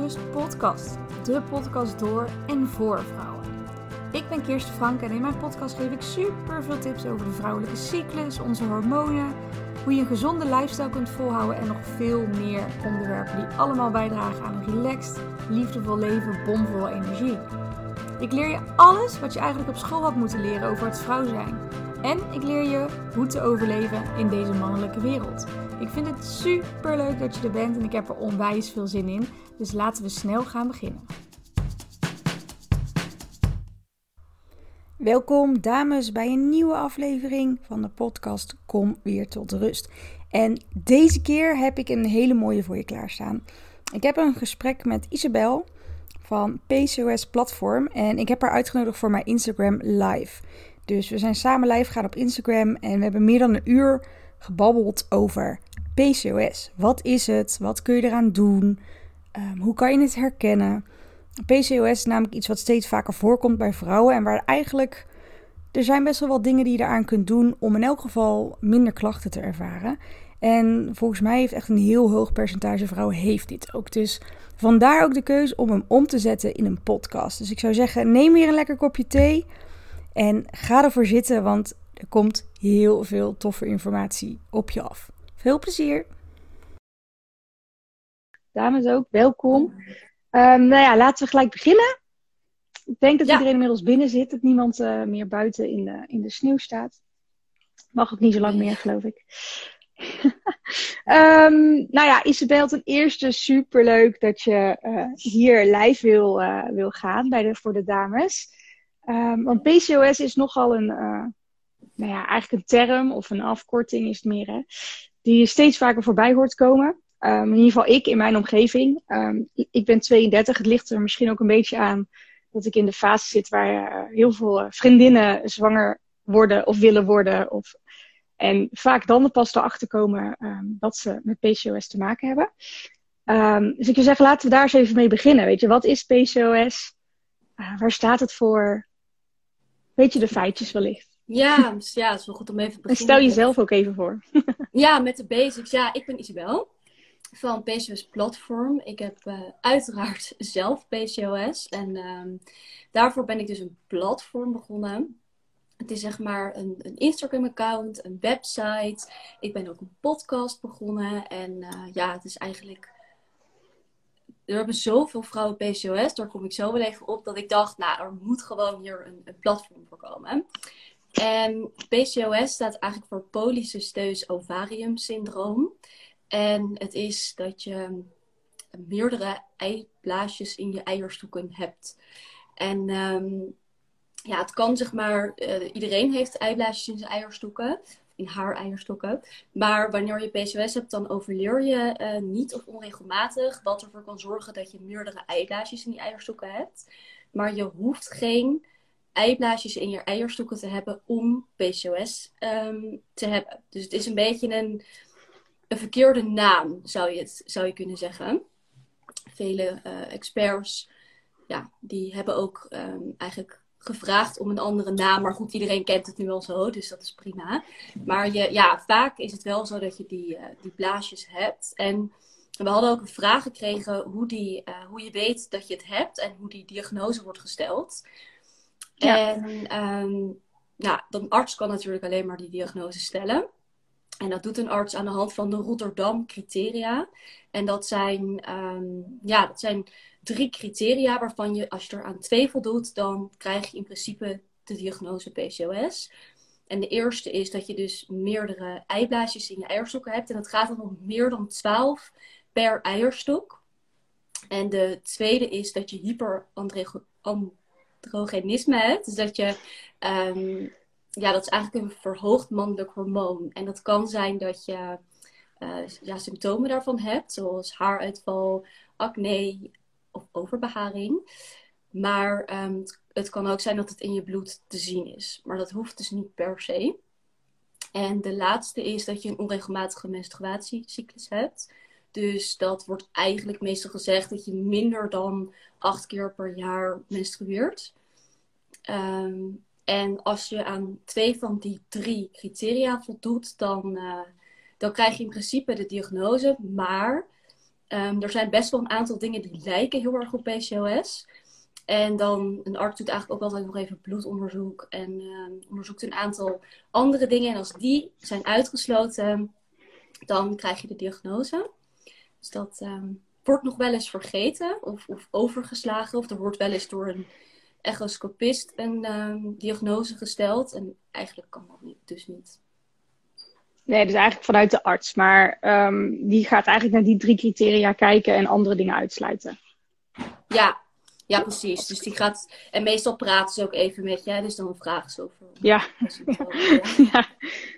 Rust podcast. De podcast door en voor vrouwen. Ik ben Kirsten Frank en in mijn podcast geef ik super veel tips over de vrouwelijke cyclus, onze hormonen, hoe je een gezonde lifestyle kunt volhouden en nog veel meer onderwerpen die allemaal bijdragen aan een relaxed, liefdevol leven, bomvol energie. Ik leer je alles wat je eigenlijk op school had moeten leren over het vrouw zijn. En ik leer je hoe te overleven in deze mannelijke wereld. Ik vind het super leuk dat je er bent en ik heb er onwijs veel zin in. Dus laten we snel gaan beginnen. Welkom dames bij een nieuwe aflevering van de podcast Kom weer tot rust. En deze keer heb ik een hele mooie voor je klaarstaan. Ik heb een gesprek met Isabel van PCOS Platform en ik heb haar uitgenodigd voor mijn Instagram live. Dus we zijn samen live gegaan op Instagram en we hebben meer dan een uur gebabbeld over PCOS. Wat is het? Wat kun je eraan doen? Um, hoe kan je het herkennen? PCOS is namelijk iets wat steeds vaker voorkomt bij vrouwen en waar eigenlijk er zijn best wel wat dingen die je eraan kunt doen om in elk geval minder klachten te ervaren. En volgens mij heeft echt een heel hoog percentage vrouwen heeft dit ook. Dus vandaar ook de keuze om hem om te zetten in een podcast. Dus ik zou zeggen, neem weer een lekker kopje thee en ga ervoor zitten, want er komt heel veel toffe informatie op je af. Veel plezier! Dames ook, welkom. Um, nou ja, laten we gelijk beginnen. Ik denk dat iedereen inmiddels binnen zit, dat niemand uh, meer buiten in de, in de sneeuw staat. Mag ook niet zo lang meer, geloof ik. um, nou ja, Isabel, ten eerste superleuk dat je uh, hier live wil, uh, wil gaan bij de, voor de dames. Um, want PCOS is nogal een, nou ja, eigenlijk een term of een afkorting is het meer, hè, die je steeds vaker voorbij hoort komen. Um, in ieder geval ik in mijn omgeving. Um, ik ben 32. Het ligt er misschien ook een beetje aan dat ik in de fase zit waar uh, heel veel uh, vriendinnen zwanger worden of willen worden. Of, en vaak dan pas erachter komen um, dat ze met PCOS te maken hebben. dus ik wil zeggen, laten we daar eens even mee beginnen. Weet je, wat is PCOS? Uh, waar staat het voor? Weet je de feitjes wellicht? Ja, ja, het is wel goed om even te beginnen. En stel jezelf ook even voor. ja, met de basics. Ja, ik ben Isabel van PCOS Platform. Ik heb uh, uiteraard zelf PCOS. En um, daarvoor ben ik dus een platform begonnen. Het is zeg maar een, een Instagram-account, een website. Ik ben ook een podcast begonnen. En uh, ja, het is eigenlijk. Er hebben zoveel vrouwen PCOS, daar kom ik zo wel even op, dat ik dacht, nou, er moet gewoon hier een, een platform voor komen. En PCOS staat eigenlijk voor polycysteus ovarium syndroom. En het is dat je meerdere eiblaasjes in je eierstoeken hebt. En um, ja, het kan zeg maar, uh, iedereen heeft eiblaasjes in zijn eierstokken, in haar eierstokken. Maar wanneer je PCOS hebt, dan overleer je uh, niet of onregelmatig, wat ervoor kan zorgen dat je meerdere eiblaasjes in die eierstokken hebt. Maar je hoeft geen eiblaasjes in je eierstokken te hebben om PCOS um, te hebben. Dus het is een beetje een, een verkeerde naam, zou je, het, zou je kunnen zeggen. Vele uh, experts, ja, die hebben ook um, eigenlijk gevraagd om een andere naam. Maar goed, iedereen kent het nu al zo, dus dat is prima. Maar je, ja, vaak is het wel zo dat je die, uh, die blaasjes hebt. En we hadden ook een vraag gekregen hoe, die, uh, hoe je weet dat je het hebt en hoe die diagnose wordt gesteld. En um, nou, arts kan natuurlijk alleen maar die diagnose stellen. En dat doet een arts aan de hand van de Rotterdam-criteria. En dat zijn, um, ja, dat zijn drie criteria waarvan je, als je er aan twee voldoet, dan krijg je in principe de diagnose PCOS. En de eerste is dat je dus meerdere eiblaasjes in je eierstokken hebt. En dat gaat dan om meer dan 12 per eierstok. En de tweede is dat je hyperandrogenisme hebt. Dus dat je um, ja, dat is eigenlijk een verhoogd mannelijk hormoon. En dat kan zijn dat je uh, ja, symptomen daarvan hebt, zoals haaruitval, acne of overbeharing. Maar um, het kan ook zijn dat het in je bloed te zien is. Maar dat hoeft dus niet per se. En de laatste is dat je een onregelmatige menstruatiecyclus hebt. Dus dat wordt eigenlijk meestal gezegd dat je minder dan acht keer per jaar menstrueert. Um, en als je aan twee van die drie criteria voldoet, dan, uh, dan krijg je in principe de diagnose. Maar er zijn best wel een aantal dingen die lijken heel erg op PCOS. En dan, een arts doet eigenlijk ook altijd nog even bloedonderzoek en uh, onderzoekt een aantal andere dingen. En als die zijn uitgesloten, dan krijg je de diagnose. Dus dat um, wordt nog wel eens vergeten of, of, overgeslagen. Of er wordt wel eens door een echoscopist een um, diagnose gesteld. En eigenlijk kan dat niet, dus niet. Nee, dus eigenlijk vanuit de arts. Maar um, die gaat eigenlijk naar die drie criteria kijken en andere dingen uitsluiten. Ja, ja, precies. Dus die gaat. En meestal praten ze ook even met je, dus dan vragen ze over. Ja. ja.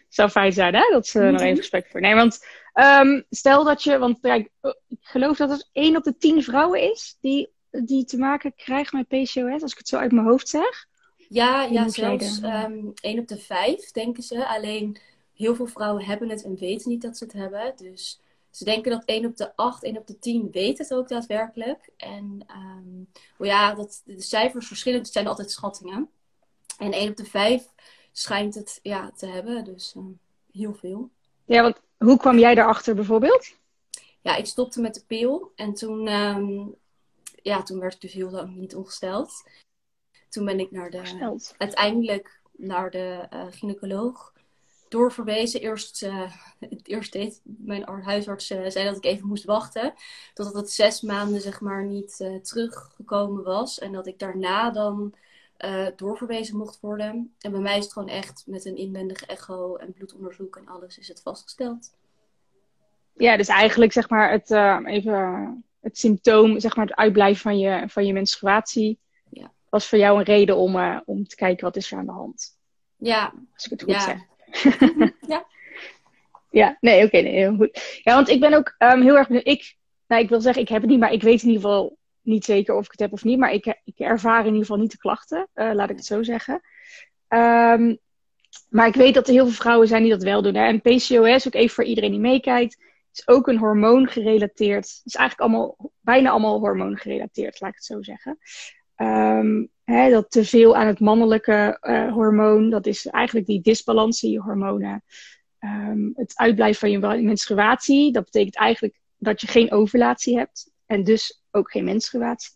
Zou fijn zijn, hè? Dat ze mm -hmm. nog even gesprek voor. Nee, want um, stel dat je. Want kijk, ik geloof dat het 1 op de 10 vrouwen is die, die te maken krijgen met PCOS, als ik het zo uit mijn hoofd zeg. Ja, ja zelfs um, 1 op de 5 denken ze. Alleen heel veel vrouwen hebben het en weten niet dat ze het hebben. Dus ze denken dat 1 op de 8, 1 op de 10 weet het ook daadwerkelijk. En um, ja, dat, de cijfers verschillen, het zijn altijd schattingen. En 1 op de 5 schijnt het ja, te hebben, dus um, heel veel. Ja, want hoe kwam jij daarachter bijvoorbeeld? Ja, ik stopte met de pil en toen, um, ja, toen werd ik dus heel lang niet ongesteld. Toen ben ik naar de, Gesteld. uiteindelijk naar de uh, gynaecoloog doorverwezen. Eerst, uh, eerst deed mijn huisarts uh, zei dat ik even moest wachten. Totdat het zes maanden zeg maar niet teruggekomen was. En dat ik daarna dan doorverwezen mocht worden. En bij mij is het gewoon echt met een inwendige echo en bloedonderzoek en alles is het vastgesteld. Ja, dus eigenlijk zeg maar het, even, het symptoom, zeg maar het uitblijven van je, van je menstruatie. Ja. Was voor jou een reden om, om te kijken wat is er aan de hand. Ja. Als ik het goed ja. zeg. ja. Ja, nee, oké, okay, nee, heel goed. Ja, want ik ben ook um, heel erg. Ik, nou, ik wil zeggen, ik heb het niet, maar ik weet in ieder geval niet zeker of ik het heb of niet. Maar ik, ik ervaar in ieder geval niet de klachten, uh, laat ik het zo zeggen. Um, maar ik weet dat er heel veel vrouwen zijn die dat wel doen. Hè? En PCOS, ook even voor iedereen die meekijkt, is ook een hormoon gerelateerd. Is eigenlijk allemaal, bijna allemaal hormoon gerelateerd, laat ik het zo zeggen. Um, hè, dat te veel aan het mannelijke uh, hormoon, dat is eigenlijk die disbalans in je hormonen. Um, het uitblijven van je menstruatie, dat betekent eigenlijk dat je geen ovulatie hebt en dus ook geen menstruatie.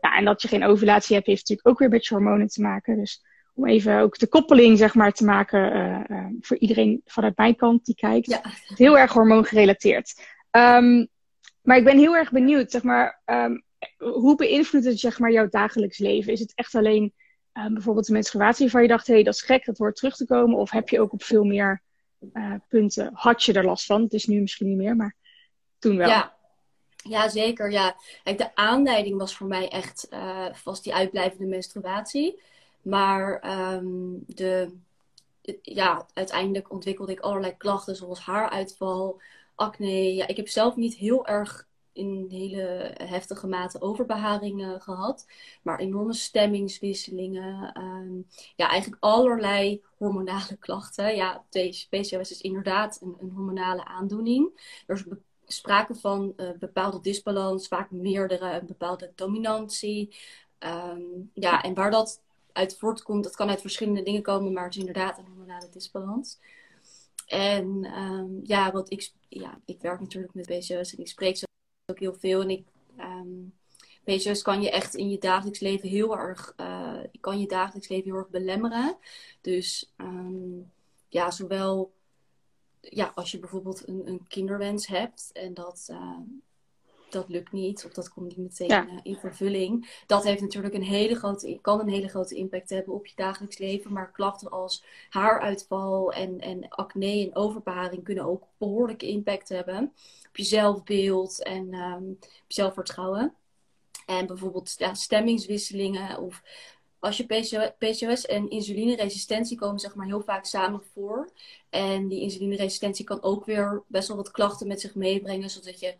Ja, en dat je geen ovulatie hebt, heeft natuurlijk ook weer met je hormonen te maken. Dus om even ook de koppeling zeg maar, te maken uh, uh, voor iedereen vanuit mijn kant die kijkt. Ja. Heel erg hormoongerelateerd. Um, maar ik ben heel erg benieuwd, zeg maar, um, hoe beïnvloedt het zeg maar, jouw dagelijks leven? Is het echt alleen uh, bijvoorbeeld de menstruatie waarvan je dacht, hé, hey, dat is gek, dat hoort terug te komen? Of heb je ook op veel meer uh, punten, had je er last van? Het is nu misschien niet meer, maar toen wel. Ja, ja zeker. Ja. De aanleiding was voor mij echt uh, die uitblijvende menstruatie. Maar um, de, ja, uiteindelijk ontwikkelde ik allerlei klachten zoals haaruitval, acne. Ja, ik heb zelf niet heel erg in hele heftige mate overbeharing gehad. Maar enorme stemmingswisselingen. Um, ja, eigenlijk allerlei hormonale klachten. Ja, PCOS is inderdaad een, een hormonale aandoening. Er is sprake van uh, bepaalde disbalans, vaak meerdere, een bepaalde dominantie. Um, ja, en waar dat uit voortkomt, dat kan uit verschillende dingen komen, maar het is inderdaad een hormonale disbalans. En um, ja, wat ik, ja, ik werk natuurlijk met PCOS en ik spreek zo ook heel veel. En ik, PCOS kan je echt in je dagelijks leven heel erg, uh, kan je dagelijks leven heel erg belemmeren. Dus ja, zowel ja, als je bijvoorbeeld een, een kinderwens hebt en dat, uh, dat lukt niet, of dat komt niet meteen ja. uh, in vervulling. Dat heeft natuurlijk een hele grote, kan een hele grote impact hebben op je dagelijks leven. Maar klachten als haaruitval en, en acne en overbeharing kunnen ook behoorlijke impact hebben op je zelfbeeld en um, op je zelfvertrouwen. En bijvoorbeeld ja, stemmingswisselingen of als je PCOS en insulineresistentie komen zeg maar heel vaak samen voor. En die insulineresistentie kan ook weer best wel wat klachten met zich meebrengen. Zodat je,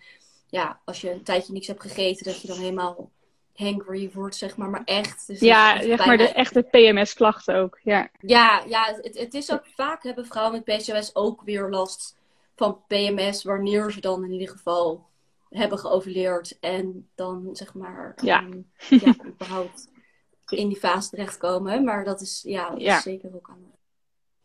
ja, als je een tijdje niks hebt gegeten, dat je dan helemaal hangry wordt, zeg maar. Maar echt. Dus ja, zeg maar de echte PMS-klachten ook. Ja, ja, ja het, het is ook vaak hebben vrouwen met PCOS ook weer last van PMS, wanneer ze dan in ieder geval hebben geovuleerd en dan zeg maar ja. Um, ja, überhaupt in die fase terechtkomen. Maar dat is, ja, dat ja. is zeker ook aan.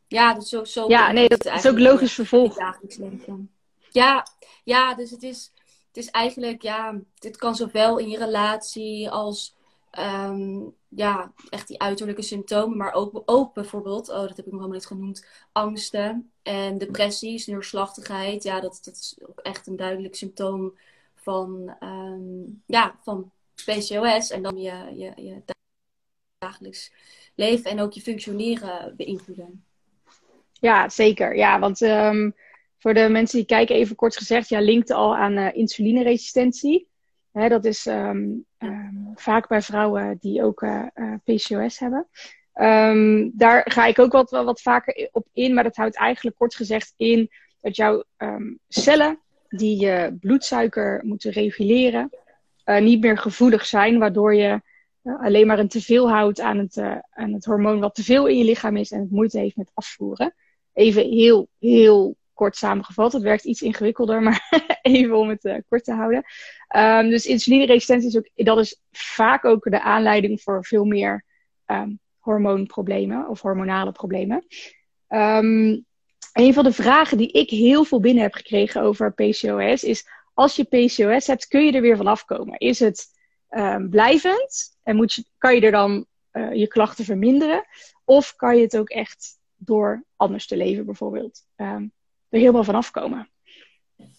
Ja, dus zo. zo ja, nee, dat is ook logisch vervolg. Dagelijks leven. Ja, ja, dus het is. het is eigenlijk, ja, dit kan zowel in je relatie als ehm, ja, echt die uiterlijke symptomen, maar ook, ook bijvoorbeeld, oh, dat heb ik nog helemaal niet genoemd, angsten en depressies, neerslachtigheid. Ja, dat, dat is ook echt een duidelijk symptoom van, um, ja, van PCOS en dan je, je, je dagelijks leven en ook je functioneren beïnvloeden. Ja, zeker. Ja, want um, voor de mensen die kijken, even kort gezegd, ja, linkt al aan uh, insulineresistentie. Hè, dat is um, um, vaak bij vrouwen die ook uh, uh, PCOS hebben. Daar ga ik ook wat, wat vaker op in, maar dat houdt eigenlijk kort gezegd in dat jouw cellen die je bloedsuiker moeten reguleren, niet meer gevoelig zijn, waardoor je alleen maar een teveel houdt aan het, aan het hormoon wat teveel in je lichaam is en het moeite heeft met afvoeren. Even heel, heel kort samengevat. Het werkt iets ingewikkelder, maar even om het uh, kort te houden. Um, dus insulineresistentie is ook, dat is vaak ook de aanleiding voor veel meer um, hormoonproblemen of hormonale problemen. Um, een van de vragen die ik heel veel binnen heb gekregen over PCOS is: als je PCOS hebt, kun je er weer vanaf komen? Is het blijvend en je, kan je er dan uh, je klachten verminderen? Of kan je het ook echt door anders te leven, bijvoorbeeld? Um, er helemaal vanaf komen?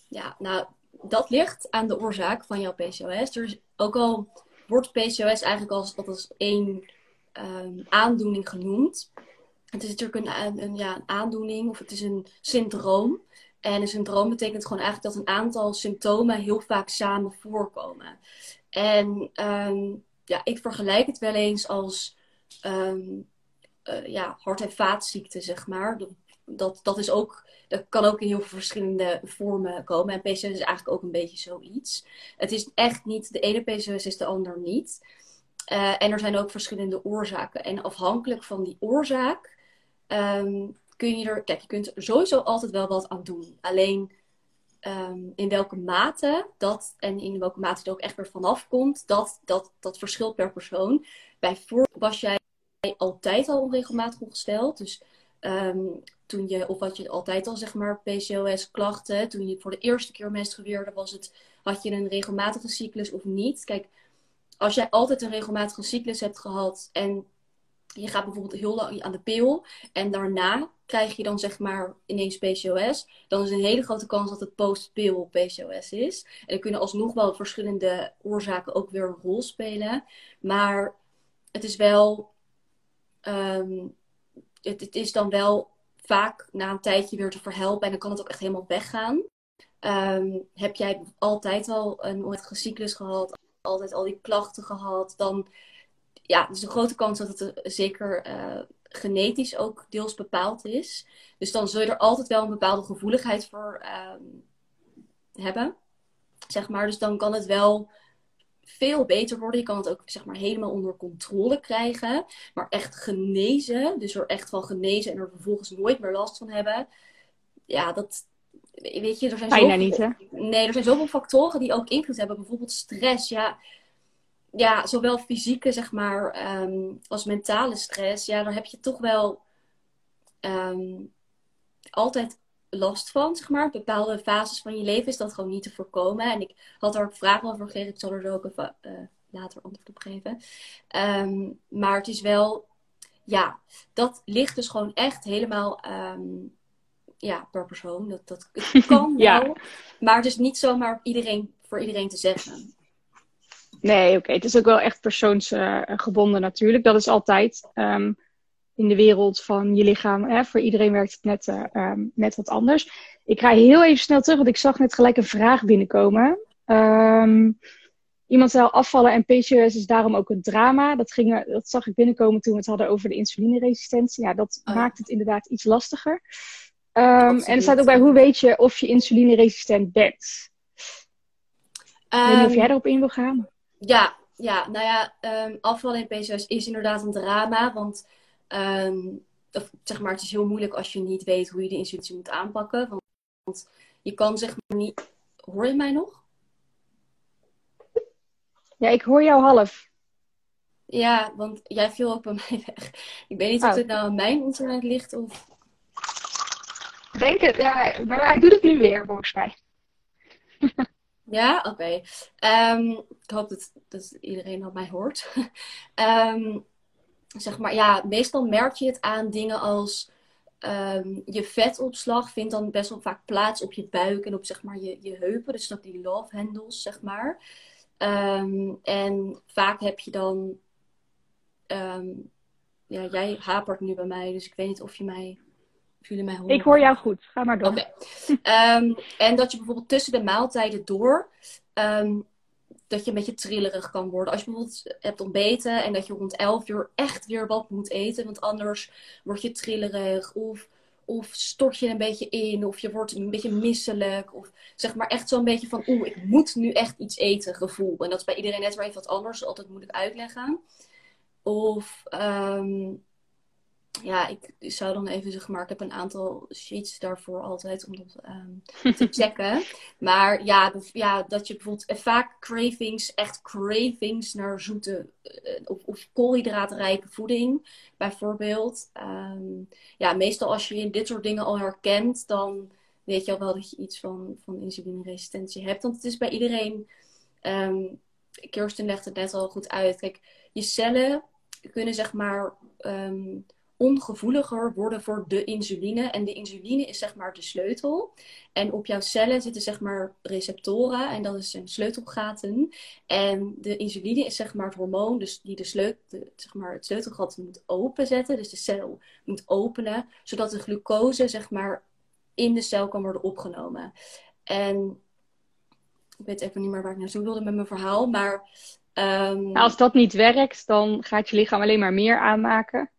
Ja, nou, dat ligt aan de oorzaak van jouw PCOS. Ook al wordt PCOS eigenlijk als, als één um, aandoening genoemd. Het is natuurlijk een, een, ja, een aandoening of het is een syndroom. En een syndroom betekent gewoon eigenlijk dat een aantal symptomen heel vaak samen voorkomen. En um, ja, ik vergelijk het wel eens als um, uh, ja, hart- en vaatziekte, zeg maar. Dat, dat is ook dat kan ook in heel veel verschillende vormen komen. En PCOS is eigenlijk ook een beetje zoiets. Het is echt niet, de ene PCOS is de ander niet. Uh, en er zijn ook verschillende oorzaken. En afhankelijk van die oorzaak um, kun je er, kijk, je kunt er sowieso altijd wel wat aan doen. Alleen um, in welke mate dat en in welke mate het ook echt weer vanaf komt, dat, dat, dat verschilt per persoon. Bijvoorbeeld was jij altijd al onregelmatig ongesteld. Dus um, toen je, of had je altijd al zeg maar PCOS-klachten, toen je voor de eerste keer menstrueerde, was het, had je een regelmatige cyclus of niet? Kijk, als jij altijd een regelmatige cyclus hebt gehad en je gaat bijvoorbeeld heel lang aan de pil en daarna krijg je dan zeg maar ineens PCOS, dan is een hele grote kans dat het post-pil PCOS is. En er kunnen alsnog wel verschillende oorzaken ook weer een rol spelen, maar het is wel, um, het, het is dan wel vaak na een tijdje weer te verhelpen. En dan kan het ook echt helemaal weggaan. Um, heb jij altijd al een cyclus gehad, altijd al die klachten gehad, dan ja, is een grote kans dat het zeker uh, genetisch ook deels bepaald is. Dus dan zul je er altijd wel een bepaalde gevoeligheid voor um, hebben. Zeg maar. Dus dan kan het wel veel beter worden. Je kan het ook zeg maar helemaal onder controle krijgen. Maar echt genezen, dus er echt van genezen en er vervolgens nooit meer last van hebben. Ja, dat, weet je, er zijn Bijna zoveel, niet, hè? Nee, er zijn zoveel factoren die ook invloed hebben. Bijvoorbeeld stress, ja. Ja, zowel fysieke, zeg maar, um, als mentale stress. Ja, daar heb je toch wel um, altijd last van, zeg maar. Bepaalde fases van je leven is dat gewoon niet te voorkomen. En ik had er ook vragen over gekregen. Ik zal er ook even uh, later antwoord op geven. Um, maar het is wel, ja, dat ligt dus gewoon echt helemaal ja, per persoon. Dat, dat het kan ja. wel, maar het is niet zomaar iedereen, voor iedereen te zeggen. Nee, oké. Okay. Het is ook wel echt persoonsgebonden uh, natuurlijk. Dat is altijd. Um, in de wereld van je lichaam. Hè? Voor iedereen werkt het net, uh, um, net wat anders. Ik ga heel even snel terug, want ik zag net gelijk een vraag binnenkomen. Um, iemand zei afvallen en PCOS is daarom ook een drama. Dat, ging, dat zag ik binnenkomen toen we het hadden over de insulineresistentie. Ja, dat oh. maakt het inderdaad iets lastiger. En er staat ook bij, hoe weet je of je insulineresistent bent? Um, ik weet niet of jij erop in wil gaan. Ja, ja nou ja, um, afvallen en PCOS is inderdaad een drama. Want Um, of, zeg maar, het is heel moeilijk als je niet weet hoe je de insulitie moet aanpakken. Want, want je kan zeg maar niet. Hoor je mij nog? Ja, ik hoor jou half. Ja, want jij viel ook bij mij weg. Ik weet niet oh. of het nou aan mijn internet ligt of. Ik denk het, ja. Maar hij doet het nu weer, volgens mij. Ja, oké. Ehm, ik hoop dat, dat iedereen op mij hoort. Ehm, zeg maar, ja, meestal merk je het aan dingen als ehm, je vetopslag vindt dan best wel vaak plaats op je buik en op zeg maar je, je heupen. Dus dat die love handles, zeg maar. en vaak heb je dan, ja, jij hapert nu bij mij, dus ik weet niet of je mij jullie mij horen. Ik hoor jou goed. Ga maar door. Oké. Ehm, en dat je bijvoorbeeld tussen de maaltijden door... Ehm, dat je een beetje trillerig kan worden. Als je bijvoorbeeld hebt ontbeten en dat je rond 11 uur echt weer wat moet eten. Want anders word je trillerig of, of stort je een beetje in. Of je wordt een beetje misselijk. Of zeg maar echt zo'n beetje van oeh, ik moet nu echt iets eten gevoel. En dat is bij iedereen net weer even wat anders. Altijd moet ik uitleggen. Of... Um, ja, ik zou dan even zeg maar, ik heb een aantal sheets daarvoor altijd om dat um, te checken. maar ja, ja, dat je bijvoorbeeld eh, vaak cravings, echt cravings naar zoete uh, of, of koolhydraatrijke voeding, bijvoorbeeld. Um, ja, meestal als je dit soort dingen al herkent, dan weet je al wel dat je iets van, van insulineresistentie hebt. Want het is bij iedereen, um, Kirsten legt het net al goed uit. Kijk, je cellen kunnen zeg maar. Ongevoeliger worden voor de insuline. En de insuline is zeg maar de sleutel. En op jouw cellen zitten zeg maar receptoren en dat zijn sleutelgaten. En de insuline is zeg maar het hormoon dus die de sleutel, zeg maar het sleutelgat moet openzetten. Dus de cel moet openen, zodat de glucose zeg maar in de cel kan worden opgenomen. En ik weet even niet meer waar ik naartoe wilde met mijn verhaal, maar... Um... als dat niet werkt, dan gaat je lichaam alleen maar meer aanmaken.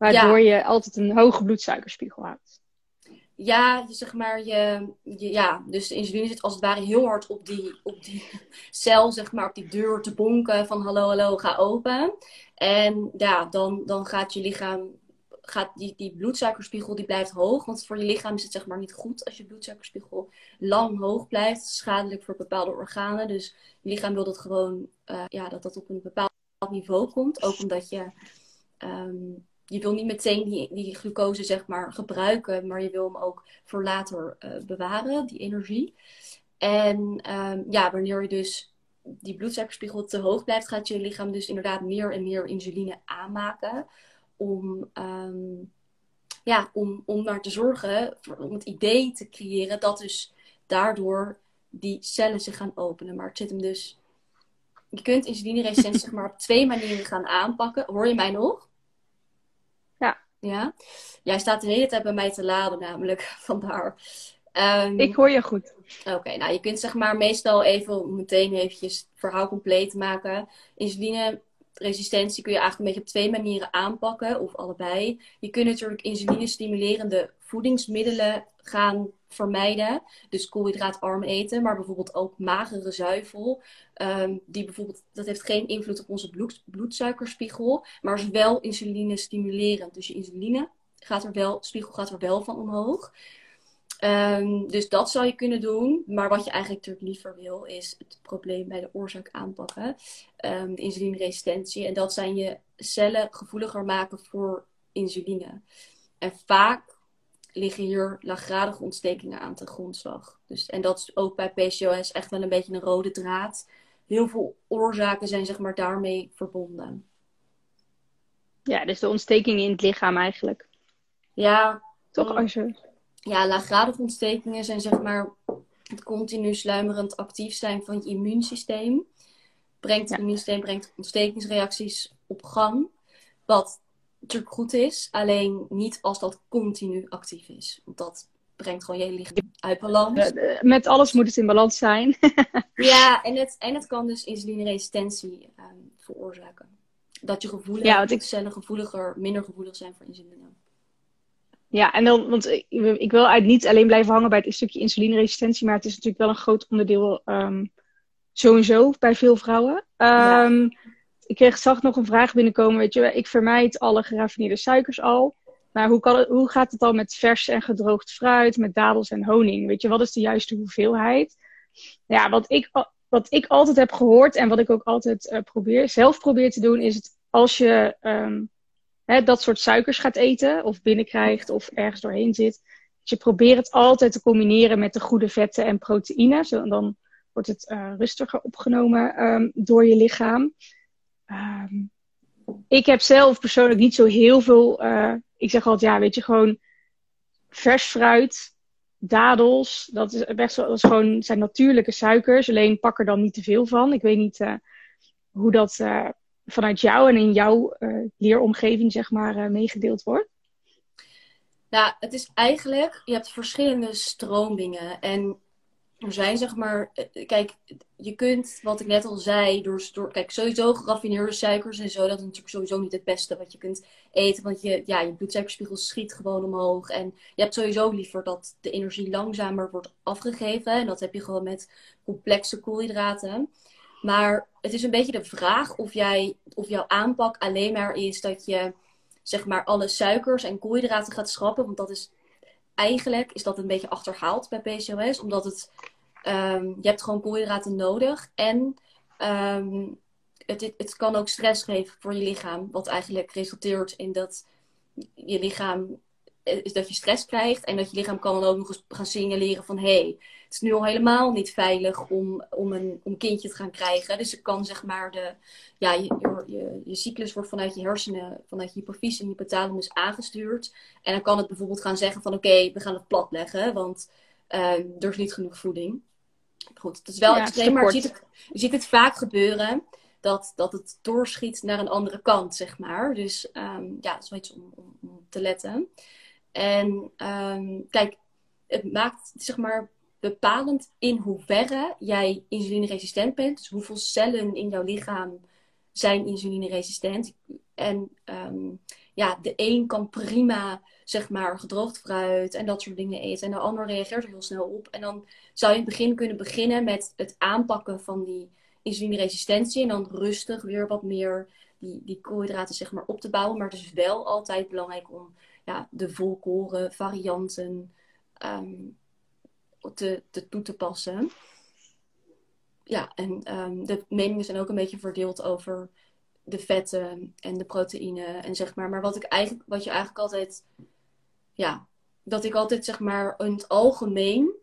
Waardoor je altijd een hoge bloedsuikerspiegel houdt. Ja, zeg maar, je, je, ja, dus de insuline zit als het ware heel hard op die, op die cel, zeg maar, op die deur te bonken van hallo, hallo, ga open. En ja, dan, dan gaat je lichaam, gaat die, die bloedsuikerspiegel, die blijft hoog. Want voor je lichaam is het zeg maar niet goed als je bloedsuikerspiegel lang hoog blijft. Schadelijk voor bepaalde organen. Dus je lichaam wil dat gewoon, uh, ja, dat dat op een bepaald niveau komt. Ook omdat je... Um, je wil niet meteen die, glucose zeg maar gebruiken, maar je wil hem ook voor later uh, bewaren, die energie. En um, ja, wanneer je dus die bloedsuikerspiegel te hoog blijft, gaat je lichaam dus inderdaad meer en meer insuline aanmaken. Om, um, ja, om, om naar te zorgen, om het idee te creëren dat dus daardoor die cellen zich gaan openen. Maar het zit hem dus. Je kunt insulineresistentie zeg maar op twee manieren gaan aanpakken. Hoor je mij nog? Ja? Jij staat de hele tijd bij mij te laden namelijk, vandaar. Um, ik hoor je goed. Oké, nou je kunt zeg maar meestal even meteen eventjes het verhaal compleet maken. Insuline resistentie kun je eigenlijk een beetje op twee manieren aanpakken, of allebei. Je kunt natuurlijk insuline-stimulerende voedingsmiddelen gaan vermijden. Dus koolhydraatarm eten, maar bijvoorbeeld ook magere zuivel. Um, die bijvoorbeeld, dat heeft geen invloed op onze bloed, bloedsuikerspiegel, maar is wel insuline stimulerend. Dus je insuline gaat er wel, spiegel gaat er wel van omhoog. Um, dus dat zou je kunnen doen. Maar wat je eigenlijk natuurlijk liever wil, is het probleem bij de oorzaak aanpakken. De insulineresistentie. En dat zijn je cellen gevoeliger maken voor insuline. En vaak liggen hier laaggradige ontstekingen aan ten grondslag. Dus, en dat is ook bij PCOS echt wel een beetje een rode draad. Heel veel oorzaken zijn zeg maar daarmee verbonden. Ja, dus de ontstekingen in het lichaam eigenlijk. Ja. Toch als je... Ja, laaggradige ontstekingen zijn zeg maar het continu sluimerend actief zijn van je immuunsysteem. Brengt het immuunsysteem brengt ontstekingsreacties op gang. Wat natuurlijk goed is, alleen niet als dat continu actief is. Want dat brengt gewoon je lichaam uit balans. Met alles moet het in balans zijn. ja, en het, en het kan dus insulineresistentie um, veroorzaken. Dat je gevoelig, ja, ik... cellen gevoeliger, minder gevoelig zijn voor insuline. Ja, en dan, want ik, ik wil uit niet alleen blijven hangen bij het stukje insulineresistentie, maar het is natuurlijk wel een groot onderdeel um, sowieso bij veel vrouwen. Um, ja. Ehm, ik kreeg, zag nog een vraag binnenkomen. Weet je, ik vermijd alle geraffineerde suikers al. Maar hoe, kan hoe gaat het dan met vers en gedroogd fruit, met dadels en honing? Weet je, wat is de juiste hoeveelheid? Ja, wat ik, wat ik altijd heb gehoord en wat ik ook altijd uh, probeer, zelf probeer te doen, is het als je um, hè, dat soort suikers gaat eten, of binnenkrijgt, of ergens doorheen zit, dat je probeert het altijd te combineren met de goede vetten en proteïne. Zo, dan wordt het uh, rustiger opgenomen ehm, door je lichaam. Ehm, ik heb zelf persoonlijk niet zo heel veel. Uh, ik zeg altijd, ja, weet je, gewoon vers fruit, dadels. Dat is best wel, dat is gewoon, zijn natuurlijke suikers. Alleen pak er dan niet te veel van. Ik weet niet uh, hoe dat uh, vanuit jou en in jouw leeromgeving, zeg maar, meegedeeld wordt. Nou, het is eigenlijk, je hebt verschillende stromingen. En er zijn zeg maar, eh, kijk, je kunt, wat ik net al zei, door, door kijk, sowieso geraffineerde suikers en zo, dat is natuurlijk sowieso niet het beste wat je kunt eten. Want je, ja, je bloedsuikerspiegel schiet gewoon omhoog. En je hebt sowieso liever dat de energie langzamer wordt afgegeven. En dat heb je gewoon met complexe koolhydraten. Maar het is een beetje de vraag of, jij, of jouw aanpak alleen maar is dat je zeg maar alle suikers en koolhydraten gaat schrappen. Want dat is eigenlijk is dat een beetje achterhaald bij PCOS. Omdat het, um, je hebt gewoon koolhydraten nodig. En um, het, het kan ook stress geven voor je lichaam. Wat eigenlijk resulteert in dat je lichaam is dat je stress krijgt. En dat je lichaam kan dan ook nog eens gaan signaleren van... hé, hey, het is nu al helemaal niet veilig om, om, een, om kindje te gaan krijgen. Dus het kan zeg maar de... Ja, je, je, je cyclus wordt vanuit je hersenen, vanuit je hypofyse en je hypothalamus aangestuurd. En dan kan het bijvoorbeeld gaan zeggen van... oké, we gaan het plat leggen, want uh, er is niet genoeg voeding. Goed, het is wel extreem, maar je ziet, het, je ziet het vaak gebeuren dat, dat het doorschiet naar een andere kant, zeg maar. Dus um, ja, dat is wel iets om, om, om te letten. En um, kijk, het maakt zeg maar bepalend in hoeverre jij insulineresistent bent. Dus hoeveel cellen in jouw lichaam zijn insulineresistent. En um, ja, de een kan prima zeg maar gedroogd fruit en dat soort dingen eten. En de ander reageert er heel snel op. En dan zou je in het begin kunnen beginnen met het aanpakken van die insulineresistentie. En dan rustig weer wat meer die, die koolhydraten zeg maar op te bouwen. Maar het is wel altijd belangrijk om ja, de volkoren varianten um, te, te, toe te passen. Ja, en um, de meningen zijn ook een beetje verdeeld over de vetten en de proteïne en zeg maar. Maar wat ik eigenlijk, wat je eigenlijk altijd, ja, dat ik altijd zeg maar in het algemeen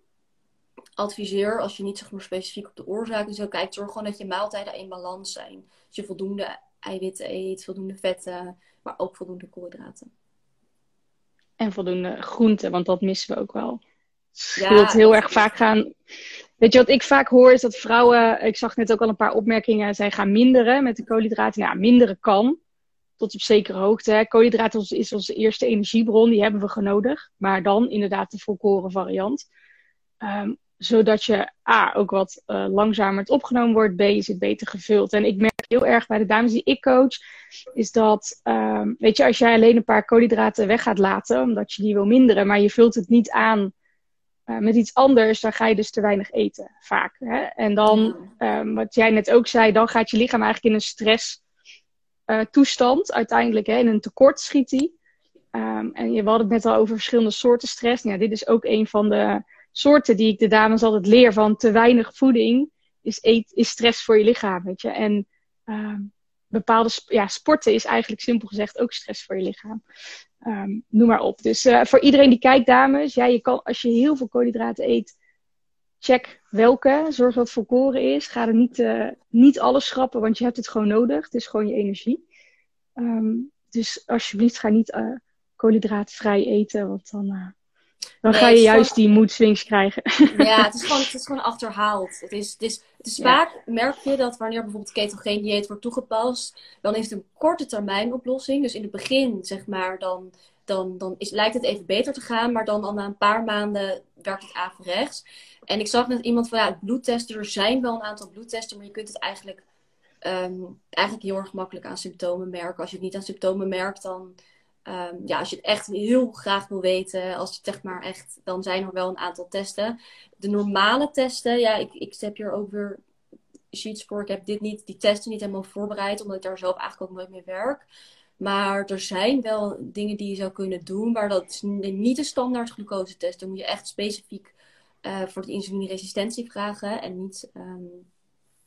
adviseer, als je niet zeg maar specifiek op de oorzaak zo kijkt, zorg gewoon dat je maaltijden in balans zijn. Dus je voldoende eiwitten eet, voldoende vetten, maar ook voldoende koolhydraten. En voldoende groenten, want dat missen we ook wel. Ja, wilt heel erg vaak gaan. Weet je wat ik vaak hoor is dat vrouwen, ik zag net ook al een paar opmerkingen, zij gaan minderen met de koolhydraten. Nou, minderen kan, tot op zekere hoogte. Koolhydraten is onze eerste energiebron, die hebben we nodig. Maar dan inderdaad de volkoren variant. Um, zodat je A, ook wat uh, langzamer het opgenomen wordt. B, is het beter gevuld. En ik merk heel erg bij de dames die ik coach, is dat, um, weet je, als jij alleen een paar koolhydraten weg gaat laten, omdat je die wil minderen, maar je vult het niet aan uh, met iets anders, dan ga je dus te weinig eten, vaak. Hè? En dan, um, wat jij net ook zei, dan gaat je lichaam eigenlijk in een stress uh, toestand, uiteindelijk, hè? in een tekort schiet die. Um, en je, we hadden het net al over verschillende soorten stress. Nou, ja, dit is ook een van de soorten die ik de dames altijd leer van te weinig voeding is, eet, is stress voor je lichaam, weet je. En uh, bepaalde ja, sporten is eigenlijk simpel gezegd ook stress voor je lichaam. Um, noem maar op. Dus uh, voor iedereen die kijkt, dames, ja, je kan, als je heel veel koolhydraten eet, check welke. Zorg dat het volkoren is. Ga er niet, uh, niet alles schrappen, want je hebt het gewoon nodig. Het is gewoon je energie. Um, dus alsjeblieft, ga niet uh, koolhydraatvrij eten, want dan dan ga je juist die mood swings krijgen. Ja, het is gewoon, het is gewoon achterhaald. Het is, het is, het is vaak, merk je dat wanneer bijvoorbeeld ketogeen dieet wordt toegepast, dan is het een korte termijn oplossing. Dus in het begin, zeg maar, dan, dan, dan is, lijkt het even beter te gaan, maar dan al na een paar maanden werkt het averechts. En ik zag net iemand van, ja, bloedtesten, er zijn wel een aantal bloedtesten, maar je kunt het eigenlijk, um, eigenlijk heel erg makkelijk aan symptomen merken. Als je het niet aan symptomen merkt, dan Um, ja, als je het echt heel graag wil weten, als je zeg maar echt, dan zijn er wel een aantal testen. De normale testen, ja, ik, ik heb hier ook weer sheets voor. Ik heb dit niet, die testen niet helemaal voorbereid, omdat ik daar zelf eigenlijk ook nooit mee werk. Maar er zijn wel dingen die je zou kunnen doen, maar dat is niet de standaard glucose test. Dan moet je echt specifiek uh, voor de insulineresistentie vragen. En niet, um,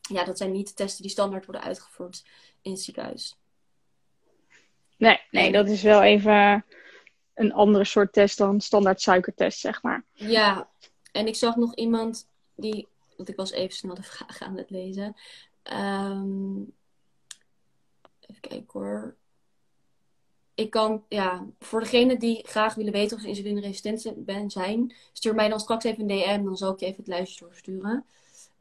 ja, dat zijn niet de testen die standaard worden uitgevoerd in het ziekenhuis. Nee, nee, dat is wel even een andere soort test dan standaard suikertest, zeg maar. Ja, en ik zag nog iemand die Want ik was even snel de vraag aan het lezen. Ehm, even kijken hoor. Ik kan, ja, voor degene die graag willen weten of ze insulineresistent ben, zijn, stuur mij dan straks even een DM, dan zal ik je even het lijstje doorsturen.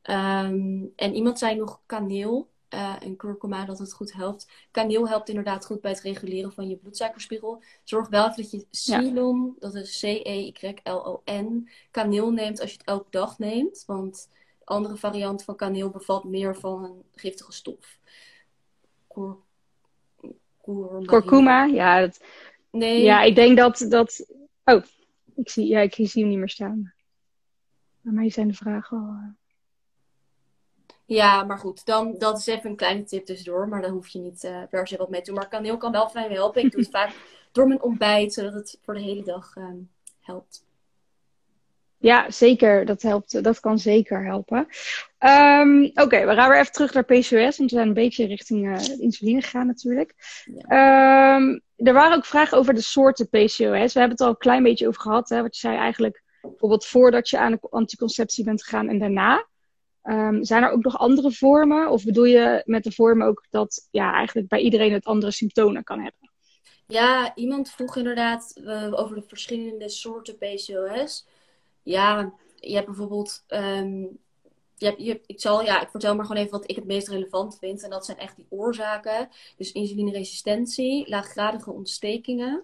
Ehm, en iemand zei nog kaneel uh, en kurkuma dat het goed helpt. Kaneel helpt inderdaad goed bij het reguleren van je bloedsuikerspiegel. Zorg wel even dat je Ceylon, dat is C-E-Y-L-O-N, kaneel neemt als je het elke dag neemt. Want andere variant van kaneel bevat meer van een giftige stof. Kur Kurkuma, ja. Dat... Nee. Ja, ik denk dat, dat... Oh, ik zie, ja, ik zie hem niet meer staan. Bij mij zijn de vragen al... Ja, maar goed, dan, dat is even een kleine tip tussendoor. Maar daar hoef je niet uh, per se wat mee te doen. Maar kaneel kan wel fijn helpen. Ik doe het vaak door mijn ontbijt, zodat het voor de hele dag uh, helpt. Ja, zeker. Dat helpt. Dat kan zeker helpen. Um, Oké, we gaan weer even terug naar PCOS. Want we zijn een beetje richting uh, insuline gegaan natuurlijk. Ja. Um, er waren ook vragen over de soorten PCOS. We hebben het al een klein beetje over gehad. Hè, wat je zei eigenlijk bijvoorbeeld voordat je aan de anticonceptie bent gegaan en daarna. Um, zijn er ook nog andere vormen? Of bedoel je met de vormen ook dat ja, eigenlijk bij iedereen het andere symptomen kan hebben? Ja, iemand vroeg inderdaad uh, over de verschillende soorten PCOS. Ja, je hebt bijvoorbeeld. Um, je hebt, ik, zal, ja, ik vertel maar gewoon even wat ik het meest relevant vind. En dat zijn echt die oorzaken. Dus insulineresistentie, laaggradige ontstekingen,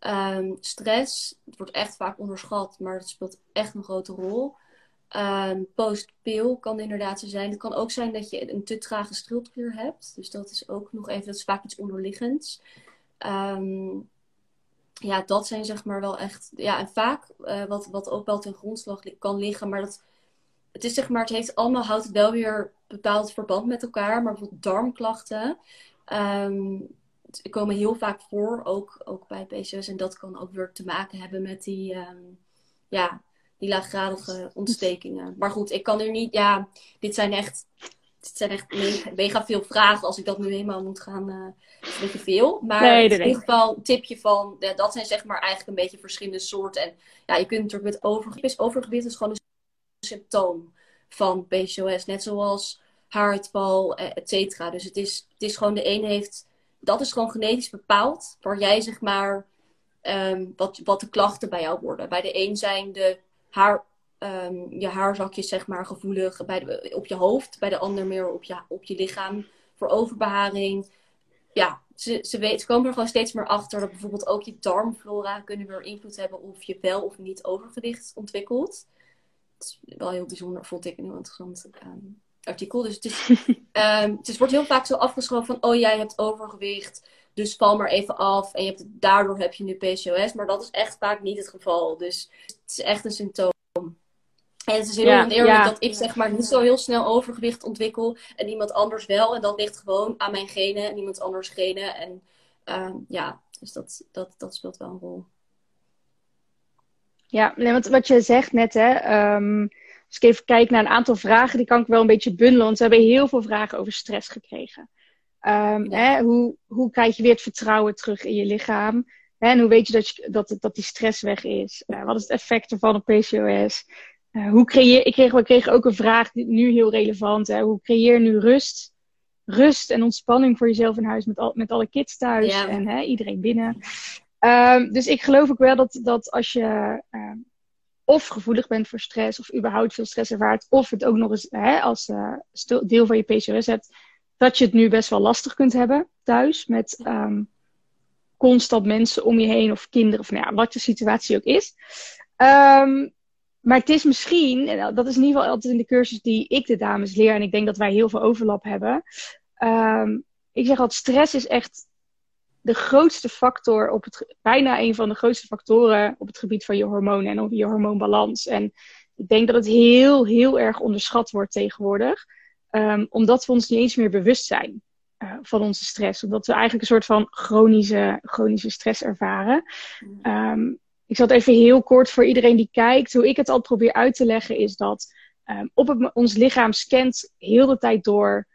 um, stress. Het wordt echt vaak onderschat, maar het speelt echt een grote rol. Um, Post-pil kan inderdaad zo zijn. Het kan ook zijn dat je een te trage schildklier hebt. Dus dat is ook nog even, dat is vaak iets onderliggends. Um, ja, dat zijn zeg maar wel echt. Ja, en vaak uh, wat, wat ook wel ten grondslag kan liggen. Maar dat, het is zeg maar, het heeft allemaal, houdt het wel weer bepaald verband met elkaar. Maar bijvoorbeeld darmklachten. Um, komen heel vaak voor, ook, ook bij PCOS. En dat kan ook weer te maken hebben met die, um, ja, die laaggradige ontstekingen. Maar goed, ik kan er niet, ja, dit zijn echt, dit zijn echt mega, veel vragen. Als ik dat nu helemaal moet gaan, uh, is een beetje veel. Maar in ieder geval een tipje van, ja, dat zijn zeg maar eigenlijk een beetje verschillende soorten. En ja, je kunt natuurlijk met overgewicht, overgewicht is gewoon een symptoom van PCOS. Net zoals haartval, eh, et cetera. Dus het is, het is gewoon, de een heeft, dat is gewoon genetisch bepaald. Waar jij zeg maar, um, wat, wat de klachten bij jou worden. Bij de een zijn de haar, um, je haarzakjes zeg maar gevoelig bij de, op je hoofd. Bij de ander meer op je, op je lichaam voor overbeharing. Ja, ze, ze, weet, ze komen er gewoon steeds meer achter dat bijvoorbeeld ook je darmflora kunnen weer invloed hebben of je wel of niet overgewicht ontwikkelt. Het is wel heel bijzonder, vond ik een heel interessant um, artikel. Dus het, is, um, het is, wordt heel vaak zo afgeschoven van, oh jij hebt overgewicht, dus val maar even af en je hebt, daardoor heb je nu PCOS. Maar dat is echt vaak niet het geval. Dus het is echt een symptoom. En het is heel ja, oneerlijk dat ik zeg maar niet zo heel snel overgewicht ontwikkel en iemand anders wel. En dat ligt gewoon aan mijn genen en iemand anders genen. En uh, ja, dus dat, dat, dat speelt wel een rol. Ja, nee, want wat je zegt net, hè, um, als ik even kijk naar een aantal vragen, die kan ik wel een beetje bundelen. Want we hebben heel veel vragen over stress gekregen. Um, hè, hoe, hoe krijg je weer het vertrouwen terug in je lichaam? Hè, en hoe weet je dat, je, dat, dat die stress weg is? Uh, wat is het effect ervan op PCOS? Uh, hoe creëer, ik kreeg, we kregen ook een vraag, die nu heel relevant. Hè, hoe creëer nu rust, rust en ontspanning voor jezelf in huis met, al, met alle kids thuis ja. en hè, iedereen binnen? Um, dus ik geloof ook wel dat, dat als je uh, of gevoelig bent voor stress, of überhaupt veel stress ervaart, of het ook nog eens hè, als uh, deel van je PCOS hebt, dat je het nu best wel lastig kunt hebben thuis. Met um, constant mensen om je heen of kinderen of nou ja, wat de situatie ook is. Um, maar het is misschien, en dat is in ieder geval altijd in de cursus die ik de dames leer, en ik denk dat wij heel veel overlap hebben. Um, ik zeg altijd, stress is echt de grootste factor op het, bijna een van de grootste factoren op het gebied van je hormonen en op je hormoonbalans. En ik denk dat het heel, heel erg onderschat wordt tegenwoordig. Um, omdat we ons niet eens meer bewust zijn uh, van onze stress. Omdat we eigenlijk een soort van chronische, chronische stress ervaren. Um, ik zal het even heel kort voor iedereen die kijkt. Hoe ik het al probeer uit te leggen is dat um, op het, ons lichaam scant heel de tijd door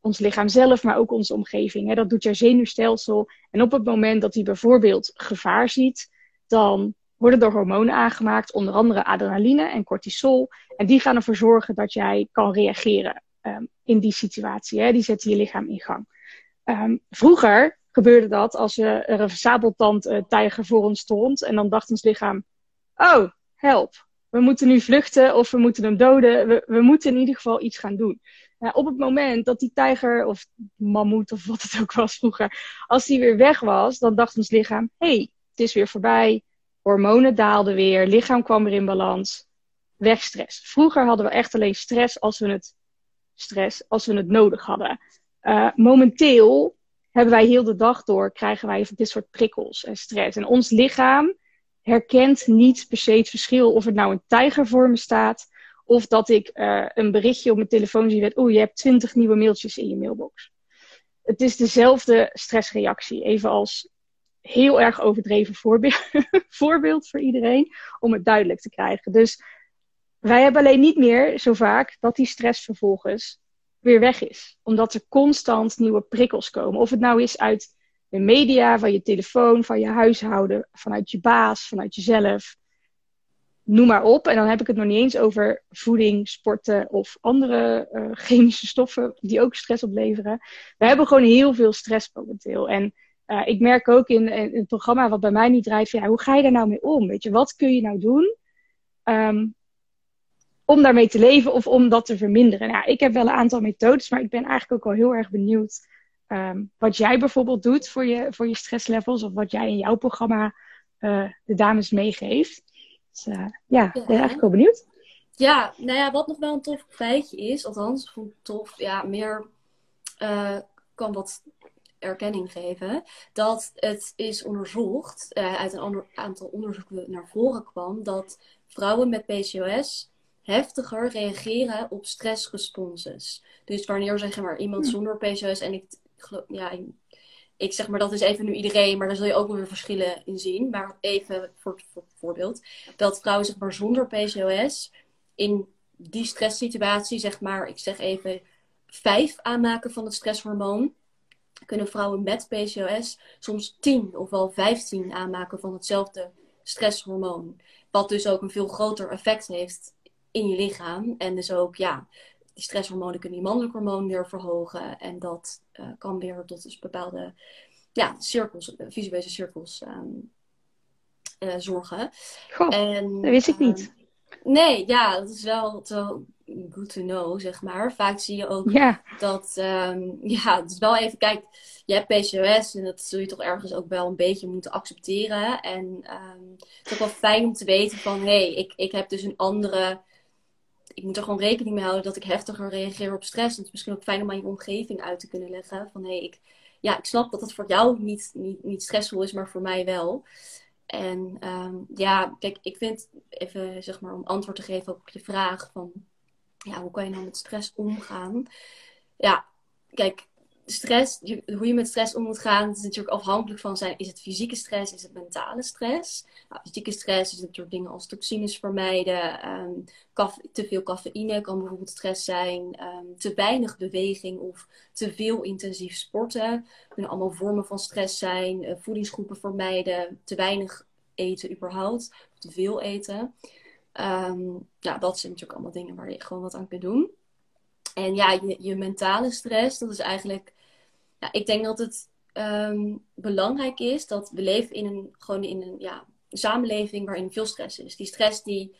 ons lichaam zelf, maar ook onze omgeving. Hè. Dat doet je zenuwstelsel. En op het moment dat hij bijvoorbeeld gevaar ziet, dan worden door hormonen aangemaakt, onder andere adrenaline en cortisol. En die gaan ervoor zorgen dat jij kan reageren ehm, in die situatie. Hè? Die zetten je lichaam in gang. Um, vroeger gebeurde dat als er een sabeltand uh, tijger voor ons stond. En dan dacht ons lichaam, oh, help. We moeten nu vluchten of we moeten hem doden. We, we moeten in ieder geval iets gaan doen. Nou, op het moment dat die tijger of mammoet of wat het ook was vroeger, als die weer weg was, dan dacht ons lichaam, hey, het is weer voorbij. Hormonen daalden weer, lichaam kwam weer in balans. Weg stress. Vroeger hadden we echt alleen stress als we het, stress als we het nodig hadden. Uh, momenteel hebben wij heel de dag door, krijgen wij dit soort prikkels en stress. En ons lichaam herkent niet per se het verschil of het nou een tijger voor me staat. Of dat ik uh, een berichtje op mijn telefoon zie met, oeh, je hebt twintig nieuwe mailtjes in je mailbox. Het is dezelfde stressreactie. Even als heel erg overdreven voorbeeld, voorbeeld voor iedereen, om het duidelijk te krijgen. Dus wij hebben alleen niet meer zo vaak dat die stress vervolgens weer weg is. Omdat er constant nieuwe prikkels komen. Of het nou is uit de media, van je telefoon, van je huishouden, vanuit je baas, vanuit jezelf. Noem maar op. En dan heb ik het nog niet eens over voeding, sporten of andere uh, chemische stoffen die ook stress opleveren. We hebben gewoon heel veel stress momenteel. En uh, ik merk ook in, het programma wat bij mij niet draait, ja, hoe ga je daar nou mee om? Weet je, wat kun je nou doen um, om daarmee te leven of om dat te verminderen? Nou, ik heb wel een aantal methodes, maar ik ben eigenlijk ook wel heel erg benieuwd um, wat jij bijvoorbeeld doet voor je, voor je stresslevels of wat jij in jouw programma uh, de dames meegeeft. Dus uh, ja, ik ben eigenlijk wel benieuwd. Ja, nou ja, wat nog wel een tof feitje is, althans, vond tof, ja, meer uh, kan wat erkenning geven, dat het is onderzocht, uh, uit een ander aantal onderzoeken naar voren kwam, dat vrouwen met PCOS heftiger reageren op stressresponses. Dus wanneer zeg maar iemand hm. zonder PCOS en ik, ja, ik zeg maar dat is even nu iedereen, maar daar zul je ook wel weer verschillen in zien. Maar even voor, voor voorbeeld, dat vrouwen zeg maar zonder PCOS in die stresssituatie zeg maar, ik zeg even vijf aanmaken van het stresshormoon kunnen vrouwen met PCOS soms 10 of wel 15 aanmaken van hetzelfde stresshormoon. Wat dus ook een veel groter effect heeft in je lichaam. En dus ook, ja, die stresshormonen kunnen die mannelijk hormoon weer verhogen. En dat uh, kan weer tot dus bepaalde ja, cirkels, visuele cirkels um, uh, zorgen. Goh, en, dat wist ik niet. Uh, nee, ja, dat is wel, wel good to know, zeg maar. Vaak zie je ook ja. dat, um, ja, het is wel even, kijk, je hebt PCOS en dat zul je toch ergens ook wel een beetje moeten accepteren. En um, het is ook wel fijn om te weten van, hé, hey, ik, ik heb dus een andere, ik moet er gewoon rekening mee houden dat ik heftiger reageer op stress. En het is misschien ook fijn om aan je omgeving uit te kunnen leggen van, hé, hey, ik, ja, ik snap dat het voor jou niet, niet, niet stressvol is, maar voor mij wel. En um, ja, kijk, ik vind, even zeg maar om antwoord te geven op je vraag van ja, hoe kan je nou met stress omgaan? Ja, kijk, stress, hoe je met stress om moet gaan, is natuurlijk afhankelijk van zijn, is het fysieke stress, is het mentale stress? Nou, fysieke stress is natuurlijk dingen als toxines vermijden, um, te veel cafeïne kan bijvoorbeeld stress zijn, um, te weinig beweging of te veel intensief sporten, kunnen allemaal vormen van stress zijn, uh, voedingsgroepen vermijden, te weinig eten überhaupt, te veel eten. Um, ja, dat zijn natuurlijk allemaal dingen waar je gewoon wat aan kunt doen. En ja, je, je mentale stress, dat is eigenlijk. Ja, ik denk dat het um, belangrijk is dat we leven in een, gewoon in een ja, samenleving waarin veel stress is. Die stress die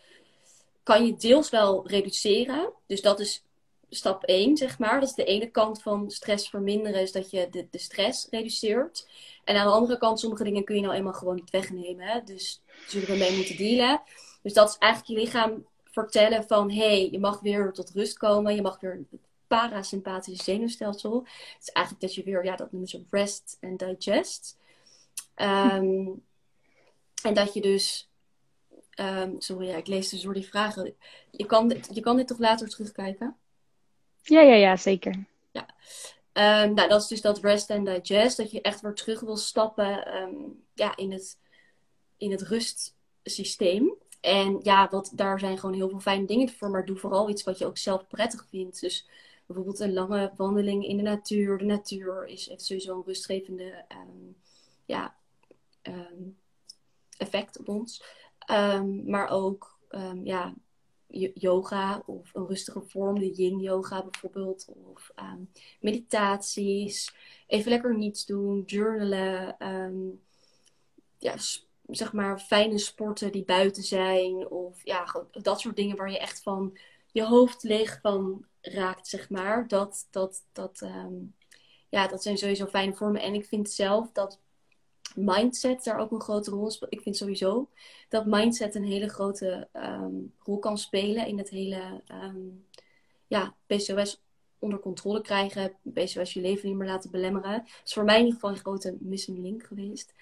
kan je deels wel reduceren. Dus dat is stap 1, zeg maar. Dat is de ene kant van stress verminderen, is dat je de, de stress reduceert. En aan de andere kant, sommige dingen kun je nou eenmaal gewoon niet wegnemen. Hè? Dus zullen we mee moeten dealen. Dus dat is eigenlijk je lichaam vertellen van hé, hey, je mag weer tot rust komen, je mag weer parasympathische zenuwstelsel. Het is eigenlijk dat je weer, ja, dat noemen ze rest and digest. Um, en dat je dus, um, sorry, ja, ik lees dus door die vragen. Je kan, dit, je kan dit toch later terugkijken? Ja, ja, ja, zeker. Ja. Um, nou, dat is dus dat rest and digest, dat je echt weer terug wil stappen um, ja, in, het, in het rustsysteem. En ja, wat, daar zijn gewoon heel veel fijne dingen voor. Maar doe vooral iets wat je ook zelf prettig vindt. Dus bijvoorbeeld een lange wandeling in de natuur. De natuur is, heeft sowieso een rustgevende um, ja, um, effect op ons. Ehm, maar ook ja, yoga of een rustige vorm, de yin yoga bijvoorbeeld. Of meditaties. Even lekker niets doen, journalen. ja, zeg maar fijne sporten die buiten zijn. Of ja, dat soort dingen waar je echt van je hoofd leeg van raakt, zeg maar. Dat, dat, dat, ehm, ja, dat zijn sowieso fijne vormen. En ik vind zelf dat mindset daar ook een grote rol speelt. Ik vind sowieso dat mindset een hele grote ehm, rol kan spelen in het hele um, ja, PCOS onder controle krijgen. PCOS je leven niet meer laten belemmeren. Dat is voor mij in ieder geval een grote missing link geweest.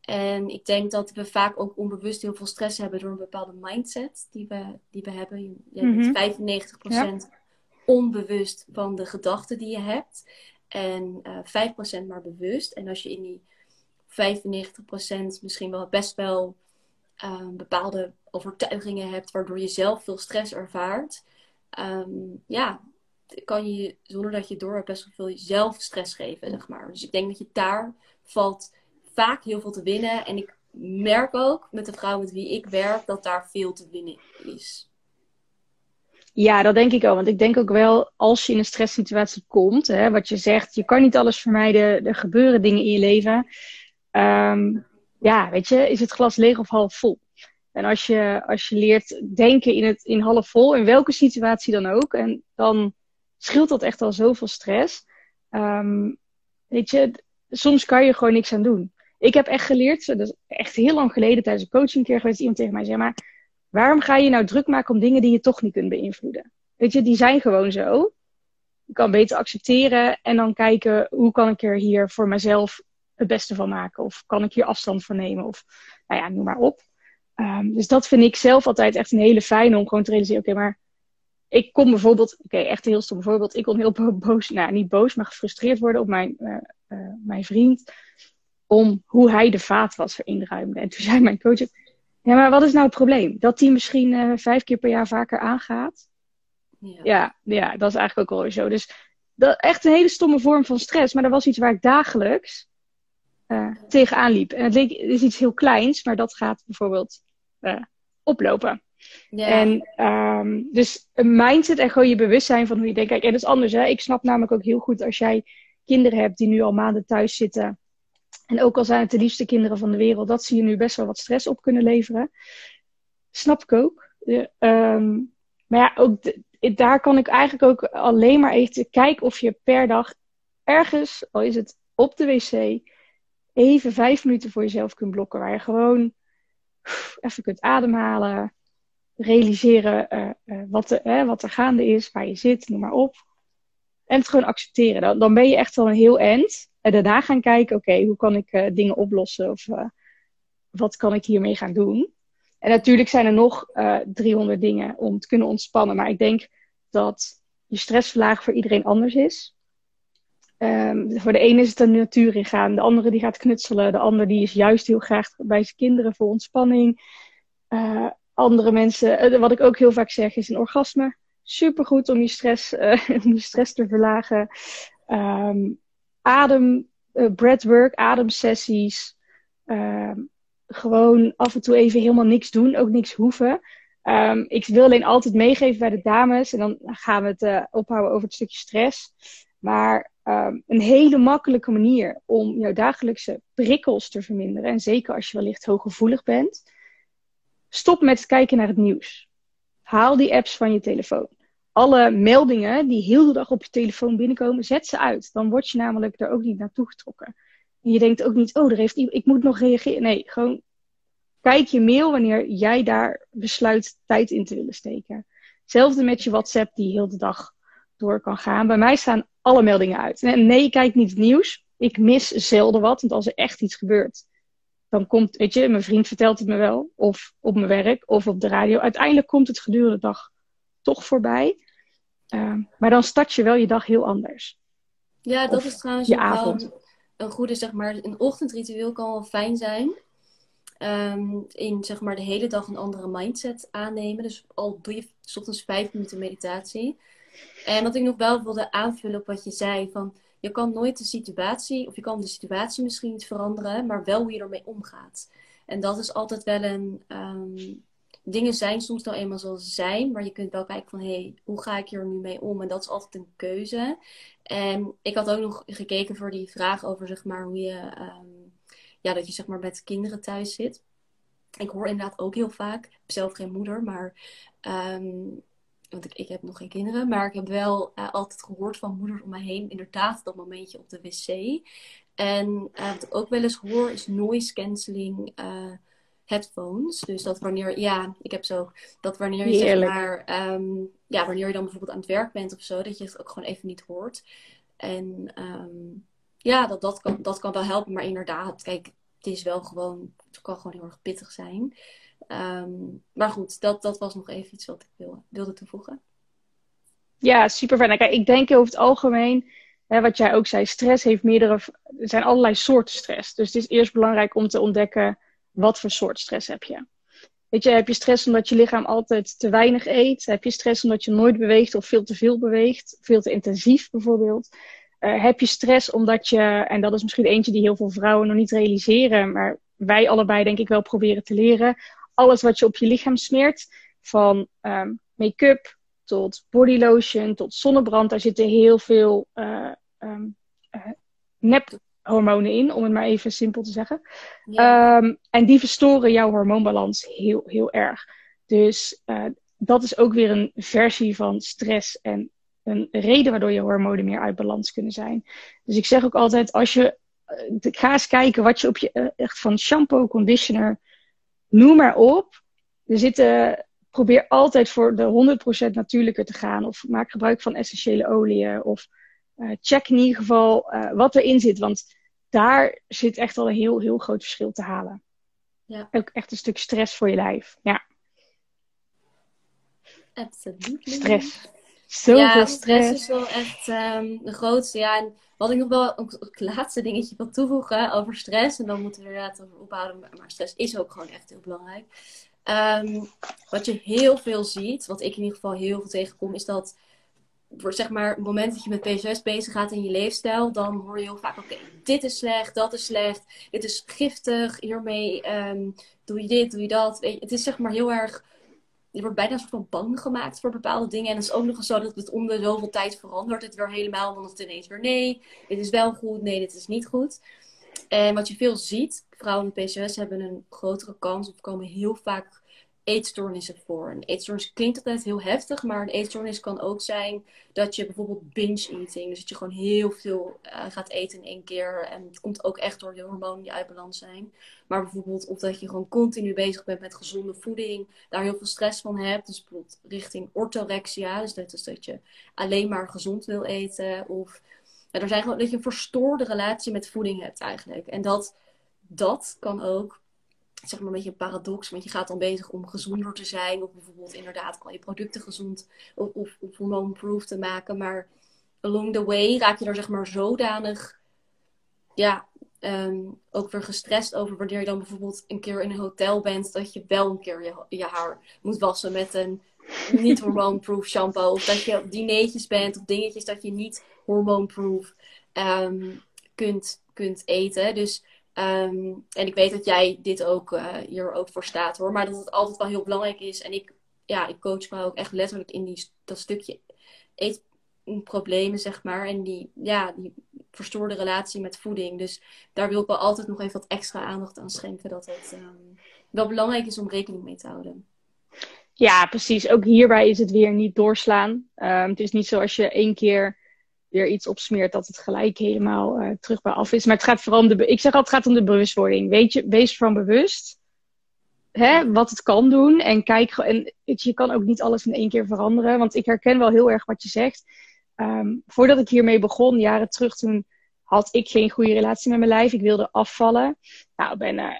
En ik denk dat we vaak ook onbewust heel veel stress hebben door een bepaalde mindset die we, die we hebben. Je, bent 95% onbewust van de gedachten die je hebt. En uh, eh, 5% maar bewust. En als je in die 95% misschien wel best wel uh, bepaalde overtuigingen hebt, waardoor je zelf veel stress ervaart. Um, ja, kan je zonder dat je door hebt best wel veel zelf stress geven, zeg maar. Dus ik denk dat je daar valt vaak heel veel te winnen. En ik merk ook met de vrouwen met wie ik werk dat daar veel te winnen is. Ja, dat denk ik ook. Want ik denk ook wel, als je in een stresssituatie komt, hè, wat je zegt, je kan niet alles vermijden, er gebeuren dingen in je leven. Um, ja, weet je, is het glas leeg of half vol? En als je, als je leert denken in, het, in half vol, in welke situatie dan ook, en dan scheelt dat echt al zoveel stress. Um, weet je, soms kan je gewoon niks aan doen. Ik heb echt geleerd, dat is echt heel lang geleden tijdens een coaching keer geweest, iemand tegen mij zei, maar waarom ga je nou druk maken om dingen die je toch niet kunt beïnvloeden? Weet je, die zijn gewoon zo. Je kan beter accepteren en dan kijken hoe kan ik er hier voor mezelf het beste van maken? Of kan ik hier afstand van nemen? Of nou ja, noem maar op. Um, dus dat vind ik zelf altijd echt een hele fijne om gewoon te realiseren. Oké, maar ik kon bijvoorbeeld, oké, echt een heel stom voorbeeld. Ik kon heel boos, nou niet boos, maar gefrustreerd worden op mijn, uh, uh, mijn vriend om hoe hij de vaatwasser inruimde. En toen zei mijn coach, ja, maar wat is nou het probleem? Dat hij misschien uh, vijf keer per jaar vaker aangaat? Ja. ja. Ja, dat is eigenlijk ook wel zo. Dus dat, echt een hele stomme vorm van stress. Maar dat was iets waar ik dagelijks uh, tegenaan liep. En het, leek, het is iets heel kleins, maar dat gaat bijvoorbeeld uh, oplopen. Ja. En um, dus een mindset en gewoon je bewustzijn van hoe je denkt. Kijk, en dat is anders. Hè? Ik snap namelijk ook heel goed als jij kinderen hebt die nu al maanden thuis zitten en ook al zijn het de liefste kinderen van de wereld, dat ze je nu best wel wat stress op kunnen leveren. Snap ik ook. um, maar ja, ook daar kan ik eigenlijk ook alleen maar even kijken of je per dag ergens, al is het op de wc, even vijf minuten voor jezelf kunt blokken. Waar je gewoon even kunt ademhalen, realiseren uh, uh, wat, de, wat er gaande is, waar je zit, noem maar op. En het gewoon accepteren. Dan, dan ben je echt wel een heel end. En daarna gaan kijken, oké, hoe kan ik uh, dingen oplossen? Of uh, wat kan ik hiermee gaan doen? En natuurlijk zijn er nog uh, eh, 300 dingen om te kunnen ontspannen. Maar ik denk dat je stressverlaag voor iedereen anders is. Um, voor de ene is het de natuur in gaan. De andere die gaat knutselen. De ander die is juist heel graag bij zijn kinderen voor ontspanning. andere mensen, wat ik ook heel vaak zeg, is een orgasme. Supergoed om je stress, om je stress te verlagen. Um, adem, uh, breathwork, ademsessies. Uh, gewoon af en toe even helemaal niks doen, ook niks hoeven. Um, ik wil alleen altijd meegeven bij de dames. En dan gaan we het uh, ophouden over het stukje stress. Maar een hele makkelijke manier om jouw dagelijkse prikkels te verminderen. En zeker als je wellicht hooggevoelig bent. Stop met kijken naar het nieuws. Haal die apps van je telefoon alle meldingen die heel de dag op je telefoon binnenkomen, zet ze uit. Dan word je namelijk er ook niet naartoe getrokken. En je denkt ook niet, oh, er heeft ik moet nog reageren. Nee, gewoon kijk je mail wanneer jij daar besluit tijd in te willen steken. Hetzelfde met je WhatsApp die heel de dag door kan gaan. Bij mij staan alle meldingen uit. Nee, ik kijk niet het nieuws. Ik mis zelden wat, want als er echt iets gebeurt, dan komt, weet je, mijn vriend vertelt het me wel. Of op mijn werk, of op de radio. Uiteindelijk komt het gedurende de dag toch voorbij. Ehm, maar dan start je wel je dag heel anders. Ja, dat is trouwens je avond. een goede, zeg maar, een ochtendritueel kan wel fijn zijn. Um, in zeg maar de hele dag een andere mindset aannemen. Dus al doe je s ochtends vijf minuten meditatie. En wat ik nog wel wilde aanvullen op wat je zei, van je kan nooit de situatie, of je kan de situatie misschien niet veranderen, maar wel hoe je ermee omgaat. En dat is altijd wel een. Ehm, dingen zijn soms nou eenmaal zoals ze zijn, maar je kunt wel kijken van hé, hey, hoe ga ik hier nu mee om? En dat is altijd een keuze. En ik had ook nog gekeken voor die vraag over zeg maar hoe je, ehm, ja, dat je zeg maar met kinderen thuis zit. Ik hoor inderdaad ook heel vaak, ik heb zelf geen moeder, maar ehm, want ik, ik heb nog geen kinderen, maar ik heb wel uh, altijd gehoord van moeders om me heen, inderdaad, dat momentje op de wc. En uh, wat ik ook wel eens hoor, is noise cancelling uh, headphones. Dus dat wanneer, ja, ik heb zo, dat wanneer je zeg maar, um, ja, wanneer je dan bijvoorbeeld aan het werk bent of zo, dat je het ook gewoon even niet hoort. En um, ja, dat, dat, kan, dat kan wel helpen, maar inderdaad, kijk, het is wel gewoon, het kan gewoon heel erg pittig zijn. Um, maar goed, dat, dat was nog even iets wat ik wil, wilde toevoegen. Ja, super fijn. Kijk, ik denk over het algemeen, hè, wat jij ook zei, stress heeft meerdere, er zijn allerlei soorten stress. Dus het is eerst belangrijk om te ontdekken, wat voor soort stress heb je? Weet je, heb je stress omdat je lichaam altijd te weinig eet? Heb je stress omdat je nooit beweegt of veel te veel beweegt? Veel te intensief bijvoorbeeld? Uh, heb je stress omdat je, en dat is misschien eentje die heel veel vrouwen nog niet realiseren, maar wij allebei denk ik wel proberen te leren, alles wat je op je lichaam smeert, van um, make-up tot body lotion tot zonnebrand, daar zitten heel veel uh, uh, nephormonen in, om het maar even simpel te zeggen. Ja. Um, en die verstoren jouw hormoonbalans heel, heel erg. Dus uh, dat is ook weer een versie van stress en een reden waardoor je hormonen meer uit balans kunnen zijn. Dus ik zeg ook altijd, als je ga eens kijken wat je op je echt van shampoo, conditioner, noem maar op. Er zitten, probeer altijd voor de 100% natuurlijker te gaan. Of maak gebruik van essentiële oliën. Of uh, check in ieder geval uh, wat erin zit. Want daar zit echt al een heel, heel groot verschil te halen. Ja. Ook echt een stuk stress voor je lijf. Ja. Absoluut. Stress. Zoveel ja, stress. is wel echt um, de grootste. Ja, en wat ik nog wel het laatste dingetje wil toevoegen over stress. En dan moeten we inderdaad over ophouden. Maar stress is ook gewoon echt heel belangrijk. Um, wat je heel veel ziet, wat ik in ieder geval heel veel tegenkom, is dat voor zeg maar het moment dat je met PCOS bezig gaat in je leefstijl, dan hoor je heel vaak: oké, dit is slecht, dat is slecht, dit is giftig, hiermee um, doe je dit, doe je dat. Je, het is zeg maar heel erg je wordt bijna soort van bang gemaakt voor bepaalde dingen. En het is ook nog eens zo dat het om de zoveel tijd verandert. Het weer helemaal, dan is het ineens weer nee. Dit is wel goed, nee, dit is niet goed. En wat je veel ziet, vrouwen met PCOS hebben een grotere kans of komen heel vaak eetstoornissen voor. Een eetstoornis klinkt altijd heel heftig, maar een eetstoornis kan ook zijn dat je bijvoorbeeld binge eating, dus dat je gewoon heel veel uh, gaat eten in één keer. En het komt ook echt door de hormonen die uit balans zijn. Maar bijvoorbeeld of dat je gewoon continu bezig bent met gezonde voeding, daar heel veel stress van hebt. Dus bijvoorbeeld richting orthorexia, dus dat is dat je alleen maar gezond wil eten. Of er zijn gewoon dat je een verstoorde relatie met voeding hebt eigenlijk. En dat, dat kan ook zeg maar een beetje een paradox. Want je gaat dan bezig om gezonder te zijn. Of bijvoorbeeld inderdaad al je producten gezond of, of, of hormoonproof te maken. Maar along the way raak je er zeg maar zodanig ja, um, ook weer gestrest over wanneer je dan bijvoorbeeld een keer in een hotel bent. Dat je wel een keer je, je haar moet wassen met een niet hormoonproof shampoo. Of dat je op dineetjes bent of dingetjes dat je niet hormoonproof um, kunt, kunt eten. Dus Um, en ik weet dat jij dit ook uh, hier ook voor staat hoor. Maar dat het altijd wel heel belangrijk is. En ik, ja, ik coach me ook echt letterlijk in die, dat stukje eetproblemen, zeg maar. En die, ja, die verstoorde relatie met voeding. Dus daar wil ik wel altijd nog even wat extra aandacht aan schenken. Dat het um, wel belangrijk is om rekening mee te houden. Ja, precies. Ook hierbij is het weer niet doorslaan. Um, het is niet zo als je één keer weer iets opsmeert, dat het gelijk helemaal uh, terug bij af is. Maar het gaat vooral om de, ik zeg altijd, het gaat om de bewustwording. Weet je, wees van bewust hè, wat het kan doen. En kijk, en je kan ook niet alles in één keer veranderen. Want ik herken wel heel erg wat je zegt. Um, voordat ik hiermee begon, jaren terug, toen had ik geen goede relatie met mijn lijf. Ik wilde afvallen. Nou, ben uh,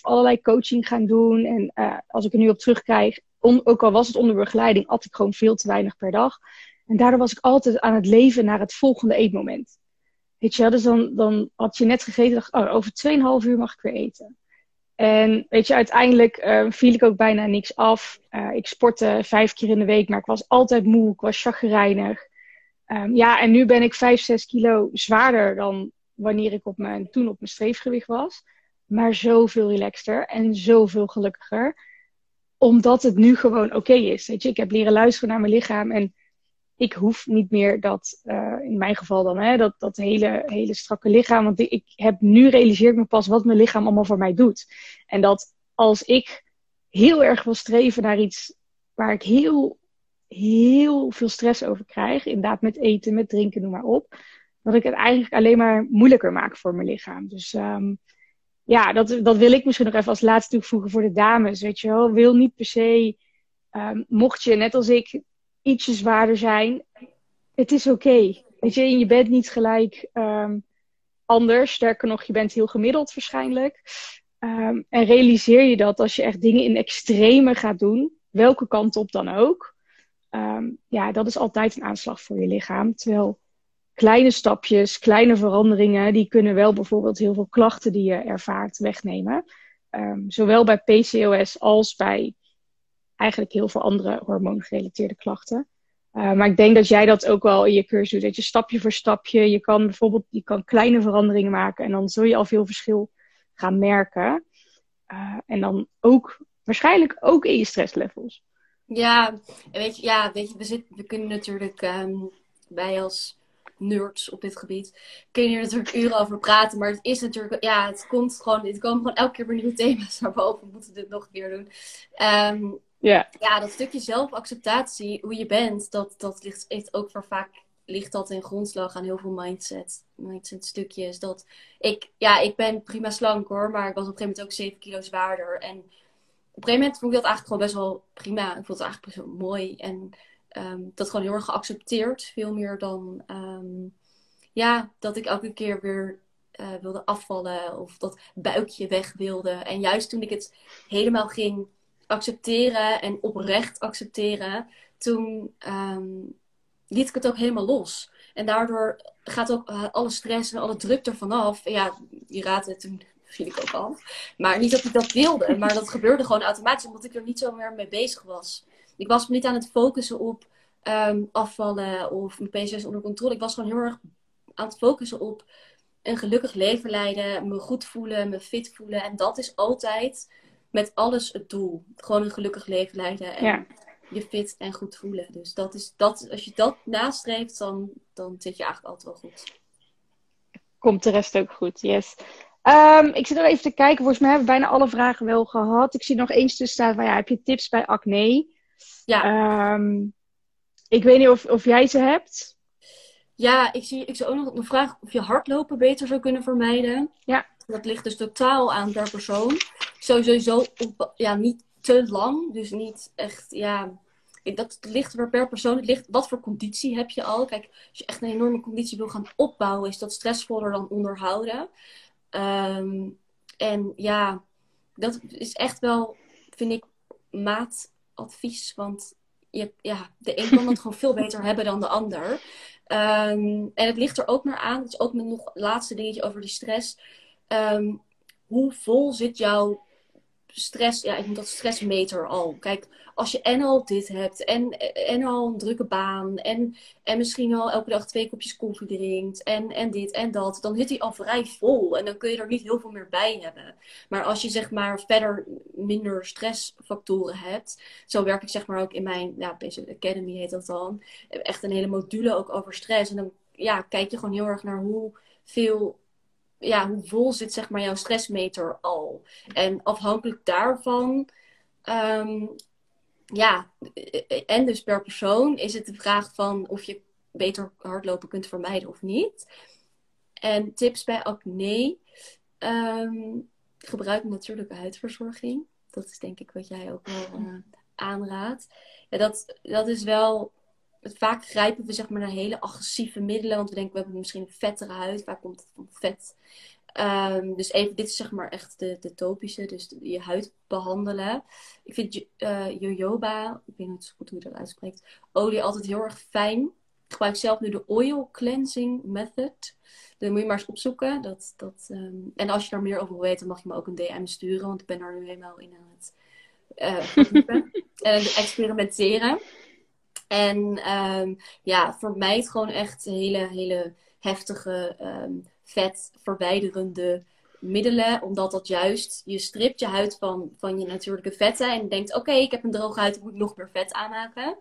allerlei coaching gaan doen. En uh, als ik er nu op terugkrijg, on, ook al was het onder begeleiding, at ik gewoon veel te weinig per dag. En daardoor was ik altijd aan het leven naar het volgende eetmoment. Weet je, dus dan, dan had je net gegeten, dacht oh, over 2,5 uur mag ik weer eten. En weet je, uiteindelijk uh, viel ik ook bijna niks af. Uh, ik sportte vijf keer in de week, maar ik was altijd moe, ik was chagrijnig. Um, ja, en nu ben ik 5, 6 kilo zwaarder dan wanneer ik op mijn, toen op mijn streefgewicht was. maar zoveel relaxter en zoveel gelukkiger. Omdat het nu gewoon oké is. Weet je, ik heb leren luisteren naar mijn lichaam en ik hoef niet meer dat, uh, in mijn geval dan, hè, dat, dat hele, hele strakke lichaam. Want ik heb nu realiseer ik me pas wat mijn lichaam allemaal voor mij doet. En dat als ik heel erg wil streven naar iets waar ik heel, heel veel stress over krijg, inderdaad met eten, met drinken, noem maar op, dat ik het eigenlijk alleen maar moeilijker maak voor mijn lichaam. Dus um, ja, dat, dat wil ik misschien nog even als laatste toevoegen voor de dames. Weet je wel, wil niet per se, um, mocht je net als ik ietsje zwaarder zijn, het is oké. Okay. Je, je bent niet gelijk um, anders. Sterker nog, je bent heel gemiddeld waarschijnlijk. Um, en realiseer je dat als je echt dingen in extreme gaat doen, welke kant op dan ook, um, ja, dat is altijd een aanslag voor je lichaam. Terwijl kleine stapjes, kleine veranderingen, die kunnen wel bijvoorbeeld heel veel klachten die je ervaart wegnemen. Zowel bij PCOS als bij eigenlijk heel veel andere hormoongerelateerde klachten. Uh, maar ik denk dat jij dat ook wel in je cursus doet. Dat je stapje voor stapje, je kan bijvoorbeeld je kan kleine veranderingen maken en dan zul je al veel verschil gaan merken. Uh, en dan ook waarschijnlijk ook in je stresslevels. Ja, weet je, ja, weet je we, we kunnen natuurlijk um, wij als nerds op dit gebied. Kun je hier natuurlijk uren over praten. Maar het is natuurlijk, ja, het komt gewoon, het komen gewoon elke keer weer nieuwe thema's naar boven. We moeten dit nog een keer doen. Um, yeah. Ja, dat stukje zelfacceptatie, hoe je bent, dat, dat ligt echt ook voor vaak ligt dat in grondslag aan heel veel mindset, mindset stukjes. Dat ik, ja, ik ben prima slank hoor, maar ik was op een gegeven moment ook 7 kilo zwaarder. En op een gegeven moment vond ik dat eigenlijk gewoon best wel prima. Ik vond het eigenlijk best wel mooi. En um, dat gewoon heel erg geaccepteerd. Veel meer dan um, ja, dat ik elke keer weer uh, wilde afvallen of dat buikje weg wilde. En juist toen ik het helemaal ging accepteren en oprecht accepteren, toen um, liet ik het ook helemaal los. En daardoor gaat ook uh, alle stress en alle druk ervan af. En ja, je raadt het, toen viel ik ook af. Maar niet dat ik dat wilde, maar dat gebeurde gewoon automatisch omdat ik er niet zo meer mee bezig was. Ik was me niet aan het focussen op um, afvallen of mijn PCS onder controle. Ik was gewoon heel erg aan het focussen op een gelukkig leven leiden, me goed voelen, me fit voelen. En dat is altijd met alles het doel. Gewoon een gelukkig leven leiden en ja. je fit en goed voelen. Dus dat is, dat, als je dat nastreeft, dan, dan zit je eigenlijk altijd wel goed. Komt de rest ook goed, yes. Um, ik zit nog even te kijken. Volgens mij hebben we bijna alle vragen wel gehad. Ik zie nog eens tussen staan van ja, heb je tips bij acne? Ja. Um, ik weet niet of, of jij ze hebt. Ja, ik zie, ik zie ook nog een vraag of je hardlopen beter zou kunnen vermijden. Ja. Dat ligt dus totaal aan per persoon. Sowieso ja, niet te lang. Dus niet echt, ja... Dat ligt weer per persoon. Het ligt, wat voor conditie heb je al? Kijk, als je echt een enorme conditie wil gaan opbouwen, is dat stressvoller dan onderhouden. Um, en ja, dat is echt wel, vind ik, maatadvies. Want je, ja, de een kan het gewoon veel beter hebben dan de ander. Um, en het ligt er ook naar aan, het is ook nog laatste dingetje over die stress. Um, hoe vol zit jouw stress, ja, ik noem dat stressmeter al. Kijk, als je en al dit hebt, en, en al een drukke baan, en, en misschien al elke dag twee kopjes koffie drinkt, en, en dit en dat, dan zit hij al vrij vol. En dan kun je er niet heel veel meer bij hebben. Maar als je zeg maar verder minder stressfactoren hebt, zo werk ik zeg maar ook in mijn, ja, Academy heet dat dan, echt een hele module ook over stress. En dan ja, kijk je gewoon heel erg naar hoeveel ja, hoe vol zit zeg maar jouw stressmeter al? En afhankelijk daarvan, um, ja, en dus per persoon is het de vraag van of je beter hardlopen kunt vermijden of niet. En tips bij acne. Um, gebruik natuurlijke huidverzorging. Dat is denk ik wat jij ook wel uh, aanraadt. Ja, dat, dat is wel vaak grijpen we zeg maar naar hele agressieve middelen. Want we denken, we hebben misschien een vettere huid. Vaak komt het van vet. Um, dus even, dit is zeg maar echt de, de topische. Dus je huid behandelen. Ik vind uh, jojoba, ik weet niet zo goed hoe je dat uitspreekt, olie altijd heel erg fijn. Ik gebruik zelf nu de Oil Cleansing Method. Dan moet je maar eens opzoeken. Dat, dat, um, en als je daar meer over wil weten, mag je me ook een DM sturen. Want ik ben daar nu helemaal in aan het uh, en experimenteren. En um, ja, vermijd gewoon echt hele, hele heftige, um, vet verwijderende middelen, omdat dat juist, je stript je huid van, van je natuurlijke vetten en denkt, oké, ik heb een droge huid, ik moet nog meer vet aanmaken.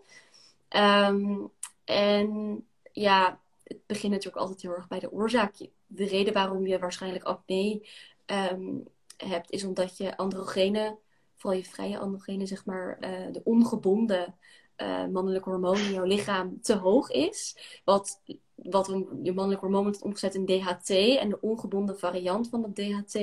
Ehm, en ja, het begint natuurlijk altijd heel erg bij de oorzaak. De reden waarom je waarschijnlijk acne ehm, hebt, is omdat je androgenen, vooral je vrije androgenen, zeg maar, uh, de ongebonden uh, mannelijke hormoon in jouw lichaam te hoog is. Wat, wat je mannelijk hormoon wordt omgezet in DHT. En de ongebonden variant van dat DHT,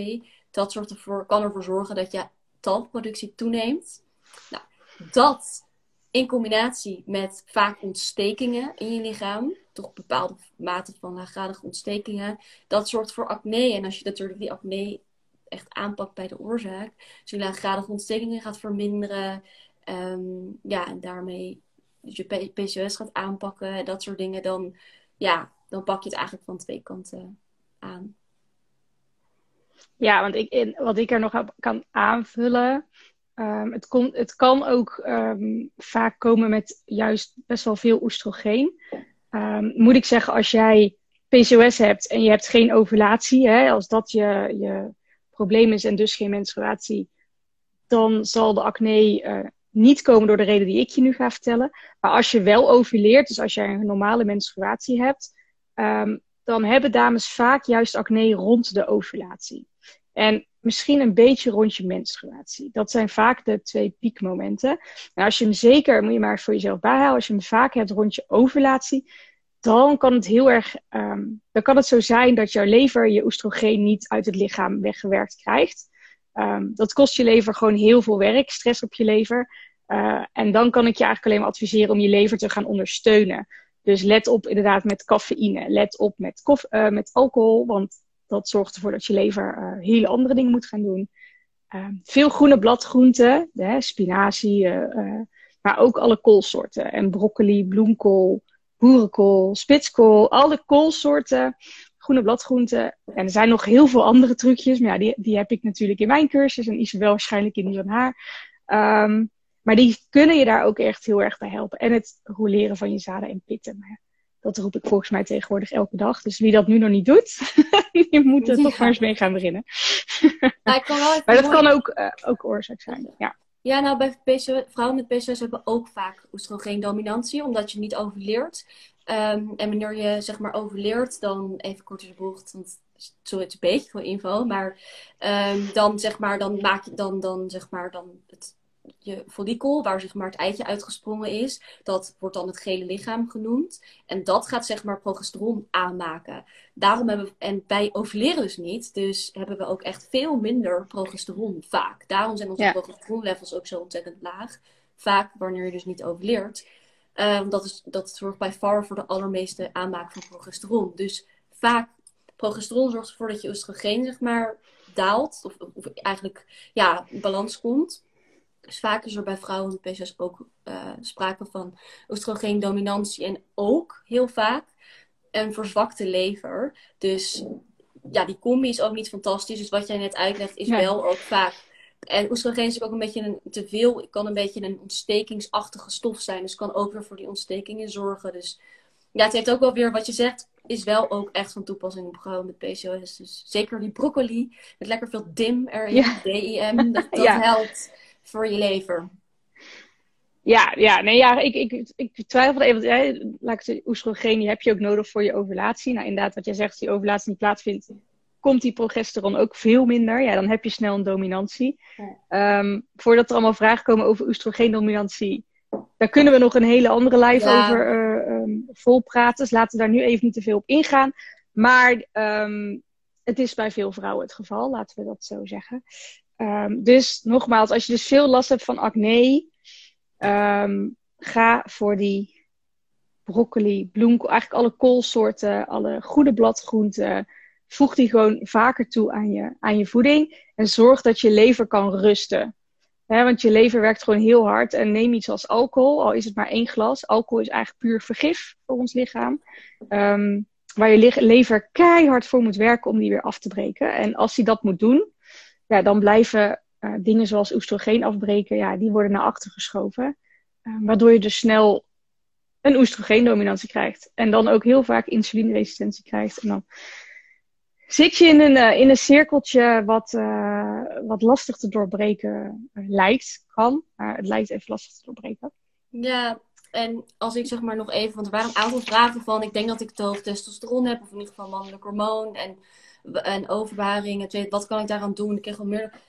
dat zorgt ervoor, kan ervoor zorgen dat je talproductie toeneemt. Nou, dat in combinatie met vaak ontstekingen in je lichaam, toch bepaalde mate van laaggradige ontstekingen, dat zorgt voor acne. En als je natuurlijk die acne echt aanpakt bij de oorzaak, dus je laaggradige ontstekingen gaat verminderen, um, ja, en daarmee je PCOS gaat aanpakken, dat soort dingen, dan, ja, dan pak je het eigenlijk van twee kanten aan. Ja, want ik, wat ik er nog kan aanvullen, um, het, komt, het kan ook um, vaak komen met juist best wel veel oestrogeen. moet ik zeggen, als jij PCOS hebt en je hebt geen ovulatie, hè, als dat je, je probleem is en dus geen menstruatie, dan zal de acne uh, niet komen door de reden die ik je nu ga vertellen. Maar als je wel ovuleert, dus als jij een normale menstruatie hebt, um, dan hebben dames vaak juist acne rond de ovulatie. En misschien een beetje rond je menstruatie. Dat zijn vaak de twee piekmomenten. En als je hem zeker, moet je maar voor jezelf bijhouden, als je hem vaak hebt rond je ovulatie, dan kan het heel erg, um, dan kan het zo zijn dat jouw lever je oestrogeen niet uit het lichaam weggewerkt krijgt. Um, dat kost je lever gewoon heel veel werk, stress op je lever. Uh, en dan kan ik je eigenlijk alleen maar adviseren om je lever te gaan ondersteunen. Dus let op inderdaad met cafeïne. Let op met, kof, uh, met alcohol, want dat zorgt ervoor dat je lever uh, hele andere dingen moet gaan doen. veel groene bladgroenten, hè, spinazie, maar ook alle koolsoorten. En broccoli, bloemkool, boerenkool, spitskool, alle koolsoorten groene bladgroenten. En er zijn nog heel veel andere trucjes. Maar ja, die, die heb ik natuurlijk in mijn cursus. En Isabel waarschijnlijk in die van haar. Um, maar die kunnen je daar ook echt heel erg bij helpen. En het roleren van je zaden en pitten. Maar dat roep ik volgens mij tegenwoordig elke dag. Dus wie dat nu nog niet doet, die moet er toch maar eens mee gaan beginnen. maar, maar dat kan ook, uh, ook oorzaak zijn. Ja. Ja, nou bij PCOS, vrouwen met PCOS hebben ook vaak oestrogeendominantie, omdat je niet overleert. Um, en wanneer je zeg maar overleert, dan even kort in de bocht, want het een beetje voor info, maar um, dan zeg maar, dan maak je dan, dan zeg maar, dan het je follikel, waar zeg maar het eitje uitgesprongen is, dat wordt dan het gele lichaam genoemd. En dat gaat zeg maar progesteron aanmaken. Daarom hebben we, en wij ovuleren dus niet, dus hebben we ook echt veel minder progesteron vaak. Daarom zijn onze ja. progesteronlevels ook zo ontzettend laag. Vaak wanneer je dus niet ovuleert. Um, dat, is, dat zorgt bij far voor de allermeeste aanmaak van progesteron. Dus vaak, progesteron zorgt ervoor dat je oestrogeen zeg maar daalt. Of, of eigenlijk ja, balans komt. Dus vaak is er bij vrouwen met PCOS ook uh, sprake van oestrogeendominantie en ook heel vaak een verzwakte lever. Dus ja, die combi is ook niet fantastisch. Dus wat jij net uitlegt is wel ook vaak. En oestrogeen is ook een beetje een, te veel. kan een beetje een ontstekingsachtige stof zijn. Dus kan ook weer voor die ontstekingen zorgen. Dus ja, het heeft ook wel weer wat je zegt. Is wel ook echt van toepassing op vrouwen met PCOS. Dus zeker die broccoli. Met lekker veel DIM erin. Ja. DIM. Dat, dat helpt voor je lever. Ja, ja, nee, ja ik, ik, ik twijfel even. Jij, laat ik zeggen, oestrogeen die heb je ook nodig voor je ovulatie. Nou, inderdaad, wat jij zegt, als die ovulatie niet plaatsvindt, komt die progesteron ook veel minder. Ja, dan heb je snel een dominantie. Ehm, voordat er allemaal vragen komen over oestrogeendominantie, daar kunnen we nog een hele andere live over uh, um, vol praten. Dus laten we daar nu even niet te veel op ingaan. Maar um, het is bij veel vrouwen het geval, laten we dat zo zeggen. Dus nogmaals, als je dus veel last hebt van acne, ga voor die broccoli, bloemkool, eigenlijk alle koolsoorten, alle goede bladgroenten. Voeg die gewoon vaker toe aan je, aan je voeding. En zorg dat je lever kan rusten. Want je lever werkt gewoon heel hard. En neem iets als alcohol, al is het maar één glas. Alcohol is eigenlijk puur vergif voor ons lichaam. Um, waar je lever keihard voor moet werken om die weer af te breken. En als hij dat moet doen, ja, dan blijven uh, dingen zoals oestrogeen afbreken, ja, die worden naar achter geschoven. Uh, waardoor je dus snel een oestrogeendominantie krijgt. En dan ook heel vaak insulineresistentie krijgt. En dan zit je in een, eh, in een cirkeltje wat, uh, wat lastig te doorbreken lijkt, kan. Maar het lijkt even lastig te doorbreken. Ja, en als ik zeg maar nog even, want er waren een aantal vragen van, ik denk dat ik te hoog testosteron heb, of in ieder geval mannelijk hormoon en, en overbaring. Wat kan ik daaraan doen? Ik kreeg wel meer.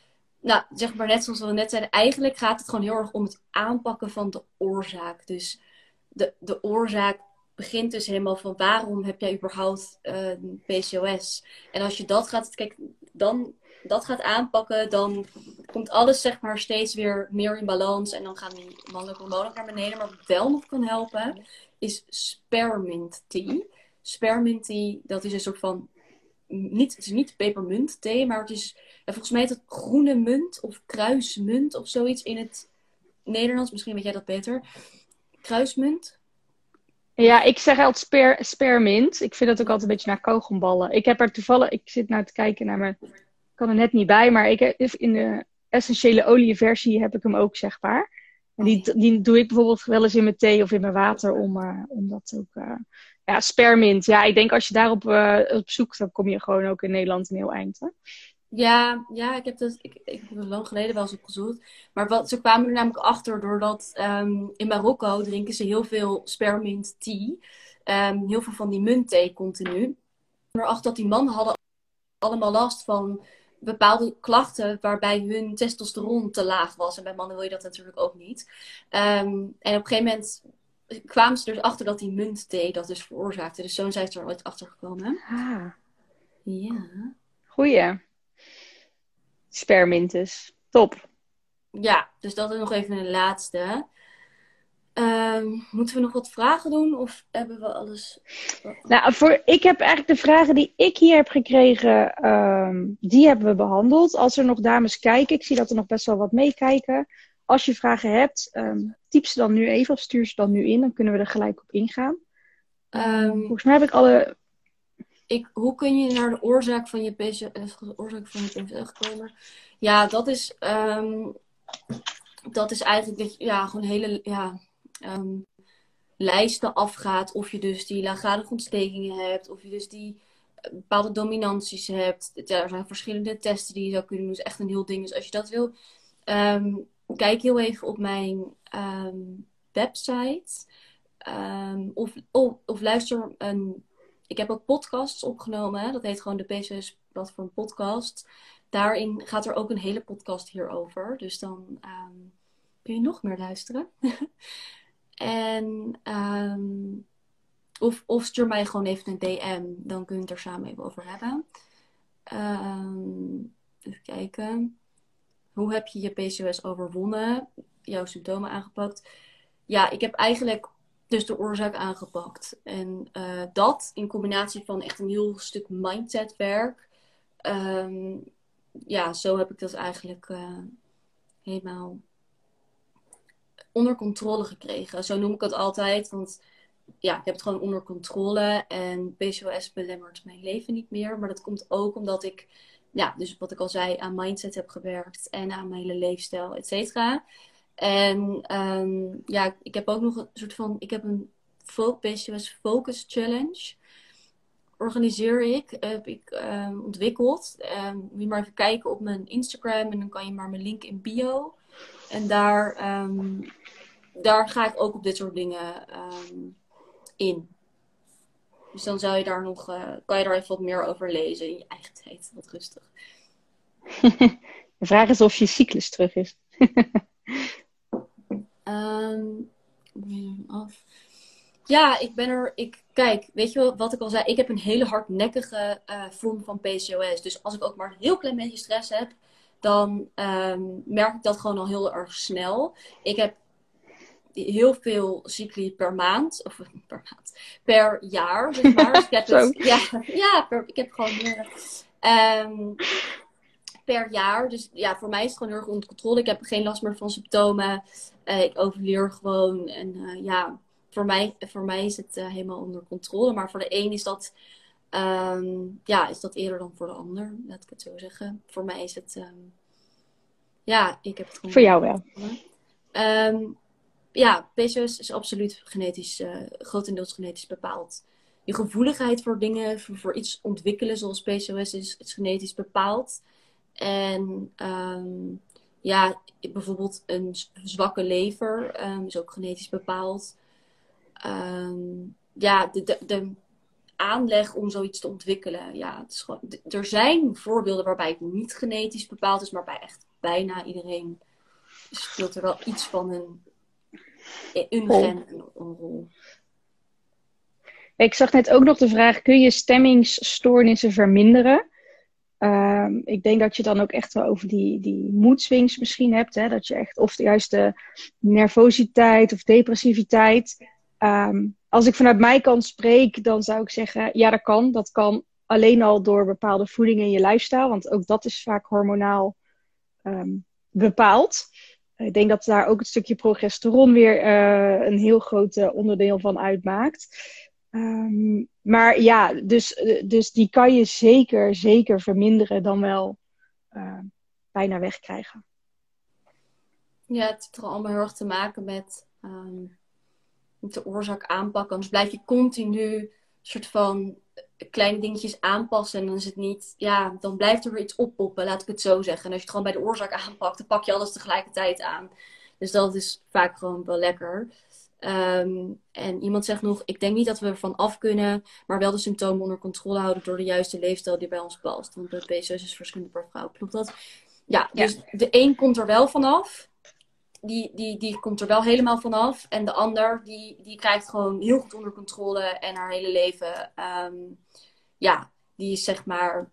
Nou, zeg maar net zoals we net zeiden, eigenlijk gaat het gewoon heel erg om het aanpakken van de oorzaak. Dus de, de oorzaak begint dus helemaal van waarom heb jij überhaupt uh, eh, PCOS? En als je dat gaat, kijk, dan dat gaat aanpakken, dan komt alles zeg maar steeds weer meer in balans. En dan gaan die mannelijke hormonen naar beneden. Maar wat wel nog kan helpen, is spearmint tea. Spearmint tea, dat is een soort van, niet, het is niet pepermunt thee, maar het is, volgens mij het groene munt of kruismunt of zoiets in het Nederlands. Misschien weet jij dat beter. Kruismunt. Ja, ik zeg altijd spear, spearmint. Ik vind dat ook altijd een beetje naar kogelballen. Ik heb er toevallig, ik zit nou te kijken naar mijn kan er net niet bij, maar ik heb, in de essentiële olieversie heb ik hem ook, zeg maar. En die, die doe ik bijvoorbeeld wel eens in mijn thee of in mijn water om, uh, om dat ook... Uh, ja, spermint. Ja, ik denk als je daarop uh, op zoekt, dan kom je gewoon ook in Nederland een heel eind. Hè? Ja, ja, ik heb dat ik, ik heb lang geleden wel eens opgezocht. Maar wat, ze kwamen er namelijk achter doordat um, in Marokko drinken ze heel veel spermint tea. Um, heel veel van die muntthee continu. Erachter dat die mannen hadden allemaal last van bepaalde klachten waarbij hun testosteron te laag was. En bij mannen wil je dat natuurlijk ook niet. Ehm, en op een gegeven moment kwamen ze dus achter dat die muntthee dat dus veroorzaakte. Dus zo zijn ze er ooit achter gekomen. Ah. Ja. Goeie. Spermintus. Top. Ja, dus dat is nog even een laatste. Um, moeten we nog wat vragen doen of hebben we alles? Nou, voor, ik heb eigenlijk de vragen die ik hier heb gekregen, um, die hebben we behandeld. Als er nog dames kijken, ik zie dat er nog best wel wat meekijken. Als je vragen hebt, um, typ ze dan nu even of stuur ze dan nu in. Dan kunnen we er gelijk op ingaan. volgens mij heb ik alle... Ik, hoe kun je naar de oorzaak van je eh, oorzaak van je PCOS? Ja, dat is, dat is eigenlijk dat je, ja, gewoon hele... Ja, um, lijsten afgaat. Of je dus die laaggradige ontstekingen hebt. Of je dus die eh, bepaalde dominanties hebt. Er zijn verschillende testen die je zou kunnen doen. Het is echt een heel ding. Dus als je dat wil, um, kijk heel even op mijn website. of, of, of, luister een. Ik heb ook podcasts opgenomen. Dat heet gewoon de PCS Platform Podcast. Daarin gaat er ook een hele podcast hierover. Dus dan kun je nog meer luisteren. En um, of, of stuur mij gewoon even een DM. Dan kun je het er samen even over hebben. Um, even kijken. Hoe heb je je PCOS overwonnen? Jouw symptomen aangepakt? Ja, ik heb eigenlijk dus de oorzaak aangepakt. En uh, dat in combinatie van echt een heel stuk mindsetwerk. Um, ja, zo heb ik dat eigenlijk uh, helemaal onder controle gekregen. Zo noem ik het altijd. Want ja, ik heb het gewoon onder controle. En PCOS belemmert mijn leven niet meer. Maar dat komt ook omdat ik, ja, dus wat ik al zei, aan mindset heb gewerkt. En aan mijn hele leefstijl, et. En um, ja, ik heb ook nog een soort van, ik heb een PCOS Focus Challenge. Organiseer ik, heb ik um, ontwikkeld. Um, moet je maar even kijken op mijn Instagram en dan kan je maar mijn link in bio. En daar, daar ga ik ook op dit soort dingen in. Dus dan zou je daar nog, uh, kan je daar even wat meer over lezen in je eigen tijd. Wat rustig. De vraag is of je cyclus terug is. um, af. Ja, ik ben er. Ik, kijk, weet je wat ik al zei? Ik heb een hele hardnekkige uh, vorm van PCOS. Dus als ik ook maar een heel klein beetje stress heb, dan um, merk ik dat gewoon al heel erg snel. Ik heb heel veel cycli per maand, of per maand, per jaar. Zeg maar. dus ik heb het, ja, ja per, ik heb gewoon meer. Um, per jaar. Dus ja, voor mij is het gewoon heel erg onder controle. Ik heb geen last meer van symptomen. Uh, ik overleer gewoon. En uh, ja, voor mij, voor mij is het uh, helemaal onder controle. Maar voor de een is dat Um, ja, is dat eerder dan voor de ander, laat ik het zo zeggen. Voor mij is het, um, ja, ik heb het gewoon. Voor jou wel. Um, ja, PCOS is absoluut genetisch, grotendeels genetisch bepaald. je gevoeligheid voor dingen, voor, iets ontwikkelen, zoals PCOS is, is genetisch bepaald. En ehm, ja, bijvoorbeeld een zwakke lever ehm, is ook genetisch bepaald. Um, ja, de, de, de, aanleg om zoiets te ontwikkelen. Ja, het is gewoon, er zijn voorbeelden waarbij het niet genetisch bepaald is, maar bij echt bijna iedereen speelt er wel iets van een, een gen een, een rol. Ik zag net ook nog de vraag: kun je stemmingsstoornissen verminderen? Um, ik denk dat je dan ook echt wel over die, die moedswings misschien hebt. Hè? Dat je echt, of de nervositeit of depressiviteit. Um, als ik vanuit mijn kant spreek, dan zou ik zeggen: ja, dat kan. Dat kan alleen al door bepaalde voeding in je lifestyle. Want ook dat is vaak hormonaal um, bepaald. Ik denk dat daar ook het stukje progesteron weer uh, een heel groot uh, onderdeel van uitmaakt. Um, maar ja, dus, dus die kan je zeker, zeker verminderen dan wel uh, bijna wegkrijgen. Ja, het heeft er allemaal heel erg te maken met um, de oorzaak aanpakken. Anders blijf je continu soort van kleine dingetjes aanpassen. En dan is het niet, ja, dan blijft er weer iets oppoppen, laat ik het zo zeggen. En als je het gewoon bij de oorzaak aanpakt, dan pak je alles tegelijkertijd aan. Dus dat is vaak gewoon wel lekker. Um, en iemand zegt nog, ik denk niet dat we ervan af kunnen, maar wel de symptomen onder controle houden door de juiste leefstijl die bij ons past. Want de PCOS is verschillend per vrouw. Klopt dat? Ja, dus de een komt er wel vanaf. Die, die, die komt er wel helemaal vanaf. En de ander, die, die krijgt gewoon heel goed onder controle en haar hele leven. Um, ja, die is zeg maar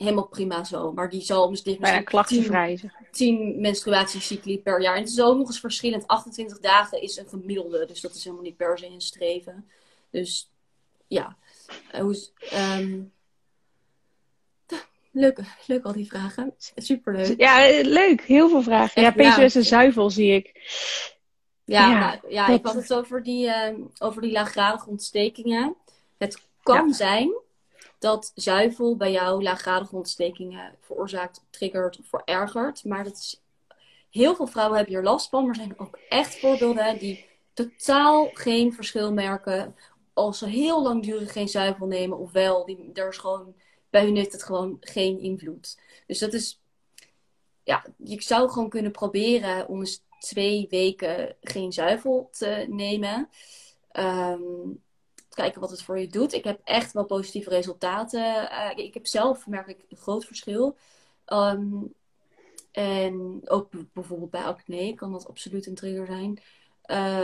helemaal prima zo. Maar die zal misschien Bijna klachtenvrij. 10 menstruatiecycli per jaar. En het is ook nog eens verschillend. 28 dagen is een gemiddelde. Dus dat is helemaal niet per se een streven. Dus ja. Um, leuk, leuk al die vragen. Superleuk. Ja, leuk. Heel veel vragen. ja, PCOS en zuivel zie ik. Ja, ja, ja ik had het over die, uh, over die laaggradige ontstekingen. Het kan zijn dat zuivel bij jou laaggradige ontstekingen veroorzaakt, triggert of verergert. Maar dat heel veel vrouwen hebben hier last van. Maar er zijn ook echt voorbeelden die totaal geen verschil merken als ze heel langdurig geen zuivel nemen. Ofwel, die, er is gewoon, bij hun heeft het gewoon geen invloed. Dus dat is, ja, je zou gewoon kunnen proberen om eens twee weken geen zuivel te nemen. Um, kijken wat het voor je doet. Ik heb echt wel positieve resultaten. Uh, ik heb zelf, merk ik, een groot verschil. Um, en ook bijvoorbeeld bij acne kan dat absoluut een trigger zijn.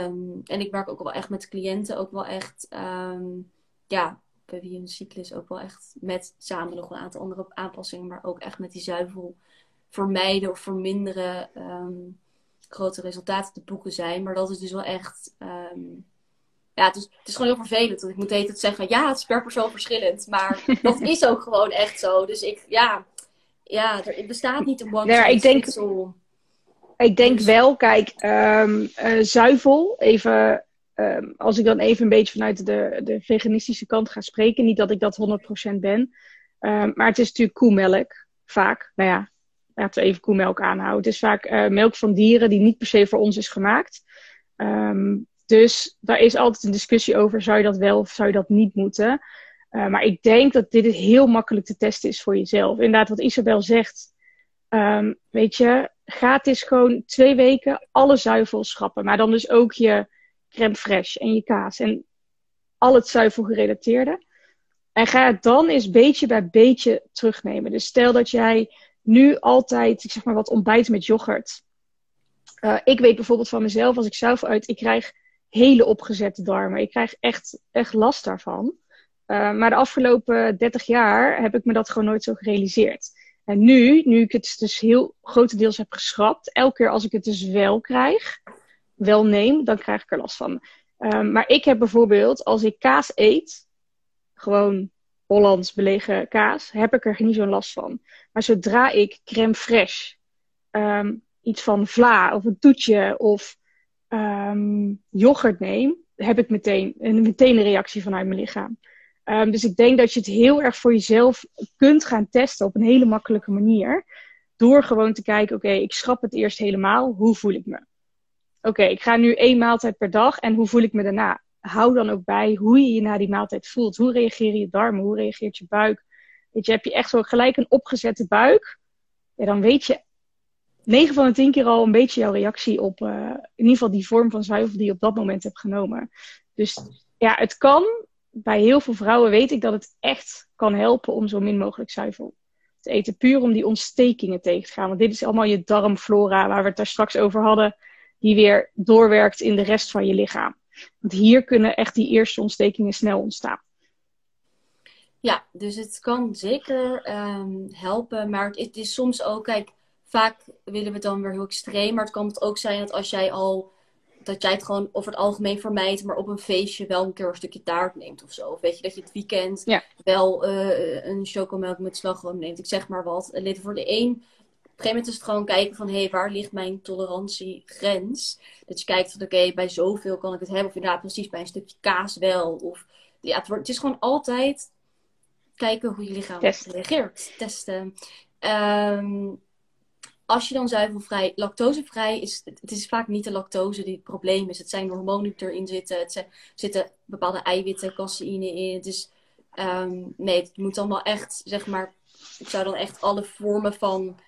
Um, en ik werk ook wel echt met cliënten, ook wel echt, um, ja, bij wie een cyclus ook wel echt met samen nog een aantal andere aanpassingen, maar ook echt met die zuivel vermijden of verminderen grote resultaten te boeken zijn. Maar dat is dus wel echt ja, het is, het is gewoon heel vervelend. Want ik moet het zeggen, ja, het is per persoon verschillend. Maar dat is ook gewoon echt zo. Dus ik, ja, ja er bestaat niet een one ja, ik denk, ik denk dus- wel, kijk, um, uh, zuivel, even, um, als ik dan even een beetje vanuit de, de veganistische kant ga spreken. Niet dat ik dat 100% ben. Um, maar het is natuurlijk koemelk, vaak. Nou ja, laten we even koemelk aanhouden. Het is vaak uh, melk van dieren die niet per se voor ons is gemaakt. Um, dus daar is altijd een discussie over, zou je dat wel of zou je dat niet moeten? Uh, maar ik denk dat dit heel makkelijk te testen is voor jezelf. Inderdaad, wat Isabel zegt, um, weet je, gratis gewoon twee weken alle zuivels schrappen. Maar dan dus ook je crème fraîche en je kaas en al het zuivelgerelateerde. En ga het dan eens beetje bij beetje terugnemen. Dus stel dat jij nu altijd, ik zeg maar wat, ontbijt met yoghurt. Uh, ik weet bijvoorbeeld van mezelf, als ik zelf uit, ik krijg hele opgezette darmen. Ik krijg echt, echt last daarvan. Uh, maar de afgelopen 30 jaar heb ik me dat gewoon nooit zo gerealiseerd. En nu, nu ik het dus heel grotendeels heb geschrapt, elke keer als ik het dus wel krijg, wel neem, dan krijg ik er last van. Uh, maar ik heb bijvoorbeeld, als ik kaas eet, gewoon Hollands belegen kaas, heb ik er niet zo'n last van. Maar zodra ik crème fraîche, um, iets van vla of een toetje of um, yoghurt neem, heb ik meteen een, meteen een reactie vanuit mijn lichaam. Um, dus ik denk dat je het heel erg voor jezelf kunt gaan testen op een hele makkelijke manier. Door gewoon te kijken, oké, ik schrap het eerst helemaal. Hoe voel ik me? Oké, ik ga nu één maaltijd per dag en hoe voel ik me daarna? hou dan ook bij hoe je je na die maaltijd voelt. Hoe reageren je darmen? Hoe reageert je buik? Weet je, heb je echt zo gelijk een opgezette buik? Ja, dan weet je 9 van de 10 keer al een beetje jouw reactie op uh, in ieder geval die vorm van zuivel die je op dat moment hebt genomen. Dus ja, het kan. Bij heel veel vrouwen weet ik dat het echt kan helpen om zo min mogelijk zuivel te eten. Puur om die ontstekingen tegen te gaan. Want dit is allemaal je darmflora waar we het daar straks over hadden. Die weer doorwerkt in de rest van je lichaam. Want hier kunnen echt die eerste ontstekingen snel ontstaan. Ja, dus het kan zeker um, helpen. Maar het is soms ook, kijk, vaak willen we het dan weer heel extreem. Maar het kan het ook zijn dat als jij al dat jij het gewoon over het algemeen vermijdt, maar op een feestje wel een keer een stukje taart neemt of zo. Of weet je, dat je het weekend wel uh, een chocomelk met slagroom neemt. Ik zeg maar wat. En voor de een, op een gegeven moment is het gewoon kijken van, hé, hey, waar ligt mijn tolerantiegrens? Dat je kijkt van, oké, bij zoveel kan ik het hebben. Of inderdaad precies bij een stukje kaas wel. Of, ja, het, wordt, het is gewoon altijd kijken hoe je lichaam reageert. Testen. Um, als je dan zuivelvrij, lactosevrij is, het is vaak niet de lactose die het probleem is. Het zijn hormonen die erin zitten. Het zitten bepaalde eiwitten, caseïne in. Het is, um, nee, het moet allemaal echt, zeg maar, ik zou dan echt alle vormen van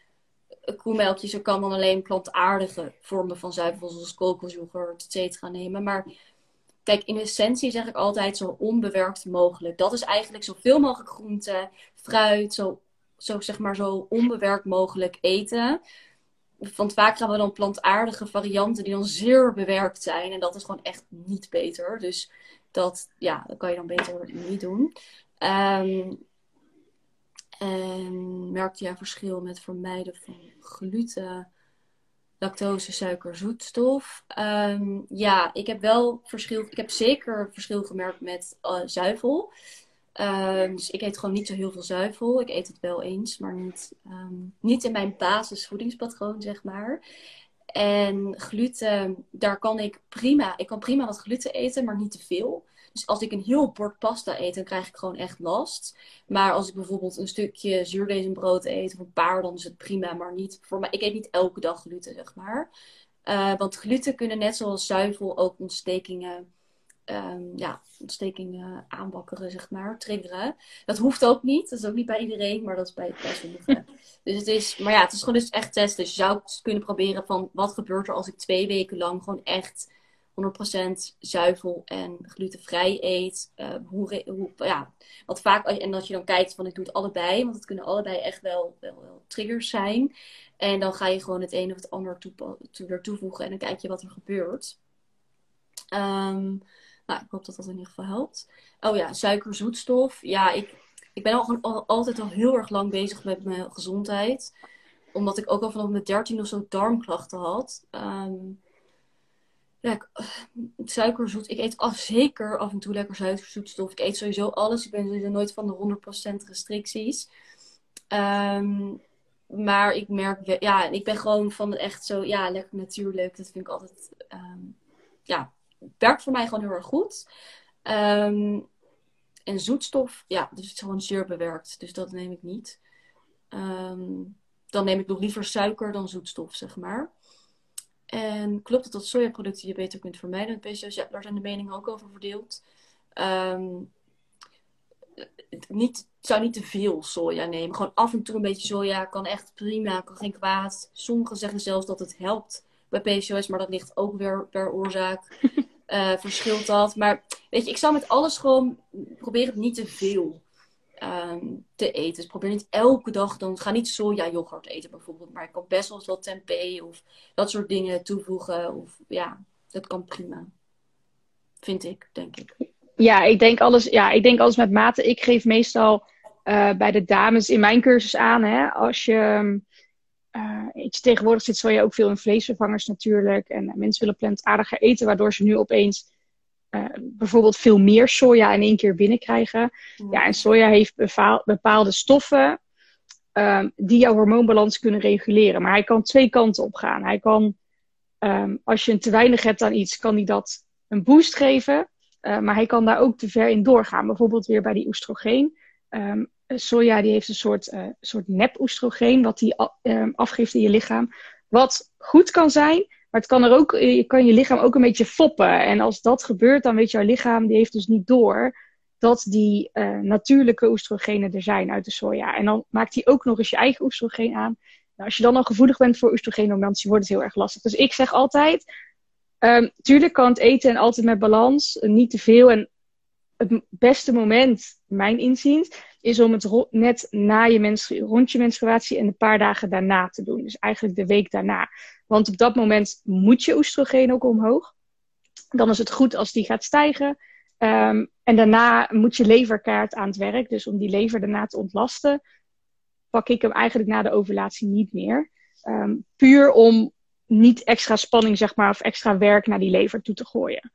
koemelkjes, er kan dan alleen plantaardige vormen van zuivel, zoals kokosjoghurt, et cetera, nemen. Maar kijk, in essentie zeg ik altijd zo onbewerkt mogelijk. Dat is eigenlijk zoveel mogelijk groente, fruit, zo zo, zeg maar, zo onbewerkt mogelijk eten. Want vaak gaan we dan plantaardige varianten die dan zeer bewerkt zijn. En dat is gewoon echt niet beter. Dus dat, ja, dat kan je dan beter niet doen. Um, en merkte jij verschil met vermijden van gluten, lactose, suiker, zoetstof? Um, ja, ik heb wel verschil. Ik heb zeker verschil gemerkt met uh, zuivel. Ehm, dus ik eet gewoon niet zo heel veel zuivel. Ik eet het wel eens, maar niet, ehm, niet in mijn basisvoedingspatroon, zeg maar. En gluten, daar kan ik prima. Ik kan prima wat gluten eten, maar niet te veel. Dus als ik een heel bord pasta eet, dan krijg ik gewoon echt last. Maar als ik bijvoorbeeld een stukje zuurdezenbrood eet of een paar, dan is het prima. Maar niet voor mij. Ik eet niet elke dag gluten, zeg maar. Uh, want gluten kunnen net zoals zuivel ook ontstekingen um, ja, ontstekingen aanbakkeren, zeg maar, triggeren. Dat hoeft ook niet. Dat is ook niet bij iedereen, maar dat is bij, bij sommigen. dus het is, maar ja, het is gewoon dus echt testen. Dus je zou kunnen proberen van wat gebeurt er als ik twee weken lang gewoon echt 100% zuivel en glutenvrij eet. Uh, hoe, hoe, ja, wat vaak, en dat je dan kijkt van ik doe het allebei, want het kunnen allebei echt wel, wel, wel triggers zijn. En dan ga je gewoon het een of het ander toe, toe, toevoegen en dan kijk je wat er gebeurt. Um, nou, ik hoop dat dat in ieder geval helpt. Oh ja, suikerzoetstof. Ja, ik, ik ben al, altijd al heel erg lang bezig met mijn gezondheid. Omdat ik ook al vanaf mijn dertien of zo darmklachten had. Um, ja, eh, suikerzoet. Ik eet af, zeker af en toe lekker suikerzoetstof. Ik eet sowieso alles. Ik ben sowieso nooit van de 100% restricties. Um, maar ik merk, ja, ik ben gewoon van echt zo, ja, lekker natuurlijk. Dat vind ik altijd, um, ja, werkt voor mij gewoon heel erg goed. Um, en zoetstof, ja, dus het is gewoon zeer bewerkt. Dus dat neem ik niet. Um, dan neem ik nog liever suiker dan zoetstof, zeg maar. En klopt het dat sojaproducten je beter kunt vermijden met PCOS? Ja, daar zijn de meningen ook over verdeeld. Um, niet, zou niet te veel soja nemen. Gewoon af en toe een beetje soja kan echt prima, kan geen kwaad. Sommigen zeggen zelfs dat het helpt bij PCOS, maar dat ligt ook weer per oorzaak. Uh, verschilt dat. Maar weet je, ik zou met alles gewoon proberen niet te veel um, te eten. Dus probeer niet elke dag dan. Ga niet soja yoghurt eten bijvoorbeeld. Maar ik kan best wel eens wat tempeh of dat soort dingen toevoegen. Of ja, dat kan prima. Vind ik, denk ik. Ja, ik denk alles, ja, ik denk alles met mate. Ik geef meestal uh, bij de dames in mijn cursus aan. Hè, als je uh, tegenwoordig zit soja ook veel in vleesvervangers natuurlijk. En uh, mensen willen plantaardiger eten, waardoor ze nu opeens uh, bijvoorbeeld veel meer soja in één keer binnenkrijgen. Mm. Ja, en soja heeft bepaalde stoffen um, die jouw hormoonbalans kunnen reguleren. Maar hij kan twee kanten op gaan. Hij kan, um, als je te weinig hebt aan iets, kan hij dat een boost geven. maar hij kan daar ook te ver in doorgaan. Bijvoorbeeld weer bij die oestrogeen. Um, soja die heeft een soort, uh, soort nep-oestrogeen wat die uh, afgeeft in je lichaam. Wat goed kan zijn, Maar het kan er ook, je kan je lichaam ook een beetje foppen. En als dat gebeurt, dan weet jouw lichaam, die heeft dus niet door dat die natuurlijke oestrogenen er zijn uit de soja. En dan maakt hij ook nog eens je eigen oestrogeen aan. Nou, als je dan al gevoelig bent voor oestrogeendominantie, wordt het heel erg lastig. Dus ik zeg altijd, um, tuurlijk kan het eten en altijd met balans, niet te veel. En het beste moment, mijn inziens, is om het net na je menstru rond je menstruatie en een paar dagen daarna te doen. Dus eigenlijk de week daarna. Want op dat moment moet je oestrogeen ook omhoog. Dan is het goed als die gaat stijgen. Um, en daarna moet je leverkaart aan het werk. Dus om die lever daarna te ontlasten, pak ik hem eigenlijk na de ovulatie niet meer. Um, puur om niet extra spanning, zeg maar, of extra werk naar die lever toe te gooien.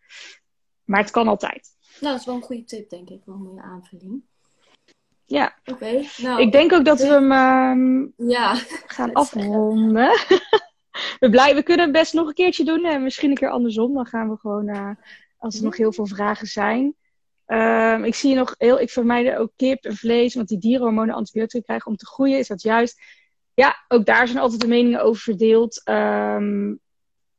Maar het kan altijd. Nou, dat is wel een goede tip, denk ik. Wel een mooie aanvulling. Ja. Oké. nou, ik denk ook dat we hem um, ja, gaan afronden. we, blijven, we kunnen het best nog een keertje doen. En misschien een keer andersom. Dan gaan we gewoon, uh, als er nog heel veel vragen zijn. Um, ik zie nog heel, ik vermijd ook kip en vlees, want die dierenhormonen antibiotica krijgen om te groeien. Is dat juist? Ja, ook daar zijn altijd de meningen over verdeeld. Um,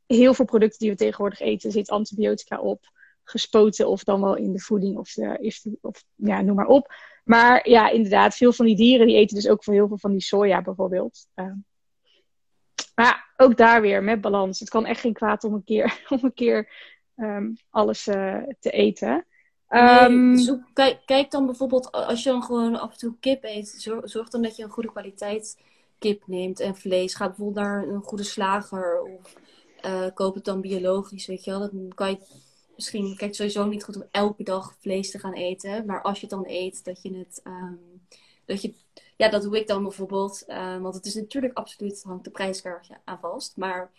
heel veel producten die we tegenwoordig eten zit antibiotica op. Gespoten of dan wel in de voeding of, de, of ja, noem maar op. Maar ja, inderdaad, veel van die dieren die eten dus ook heel veel van die soja bijvoorbeeld. Um, maar ook daar weer met balans. Het kan echt geen kwaad om een keer, om een keer um, alles uh, te eten. Um, nee, kijk, kijk, dan bijvoorbeeld, als je dan gewoon af en toe kip eet, zorg, zorg, dan dat je een goede kwaliteit kip neemt en vlees. Ga bijvoorbeeld naar een goede slager of uh, koop het dan biologisch, weet je wel. Dan kan je misschien, kijk, sowieso niet goed om elke dag vlees te gaan eten. Maar als je het dan eet, dat je het, um, dat je, ja, dat doe ik dan bijvoorbeeld. Um, want het is natuurlijk absoluut, hangt de prijskaartje aan vast. Maar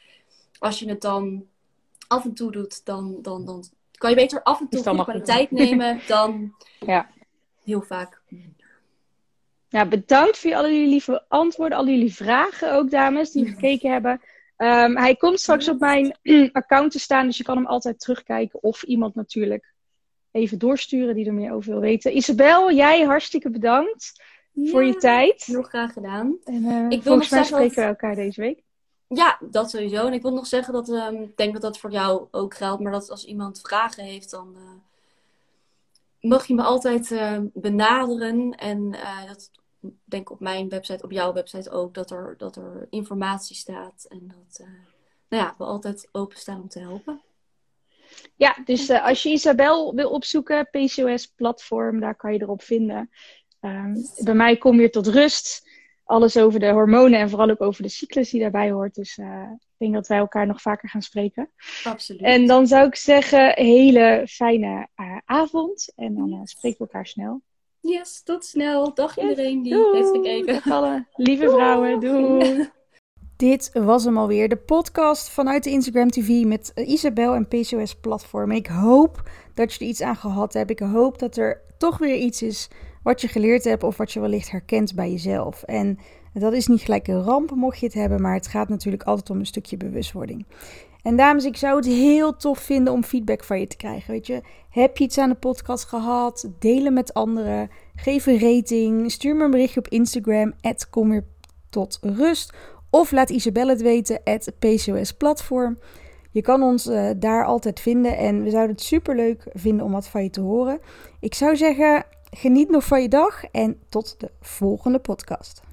als je het dan af en toe doet, dan, dan, dan kan je beter af en toe goede kwaliteit nemen dan ja. heel vaak Ja, bedankt voor jullie lieve antwoorden, al jullie vragen ook, dames, die gekeken hebben. Um, hij komt straks op mijn account te staan, dus je kan hem altijd terugkijken. Of iemand natuurlijk even doorsturen die er meer over wil weten. Isabel, jij hartstikke bedankt ja, voor je tijd. Heel graag gedaan. En, uh, ik wil volgens mij spreken we elkaar deze week. Ja, dat sowieso. En ik wil nog zeggen dat um, ik denk dat dat voor jou ook geldt. Maar dat als iemand vragen heeft, dan uh, mag je me altijd uh, benaderen. En dat denk op mijn website, op jouw website ook, dat er, dat er informatie staat. En dat nou ja, we altijd openstaan om te helpen. Ja, dus als je Isabel wil opzoeken, PCOS platform, daar kan je erop vinden. Um, bij mij kom je tot rust alles over de hormonen en vooral ook over de cyclus die daarbij hoort. Dus uh, ik denk dat wij elkaar nog vaker gaan spreken. Absoluut. En dan zou ik zeggen, hele fijne avond. En dan spreken we elkaar snel. Yes, tot snel. Dag yes. iedereen die doei. heeft gekeken. Alle lieve vrouwen. Doei. Dit was hem alweer, de podcast vanuit de Instagram TV met Isabel en PCOS Platform. Ik hoop dat je er iets aan gehad hebt. Ik hoop dat er toch weer iets is wat je geleerd hebt of wat je wellicht herkent bij jezelf. En dat is niet gelijk een ramp mocht je het hebben, maar het gaat natuurlijk altijd om een stukje bewustwording. En dames, ik zou het heel tof vinden om feedback van je te krijgen. Weet je, heb je iets aan de podcast gehad? Delen met anderen. Geef een rating. Stuur me een berichtje op Instagram. Kom weer tot rust. Of laat Isabelle het weten. PCOS Platform. Je kan ons uh, daar altijd vinden. En we zouden het super leuk vinden om wat van je te horen. Ik zou zeggen, Geniet nog van je dag en tot de volgende podcast.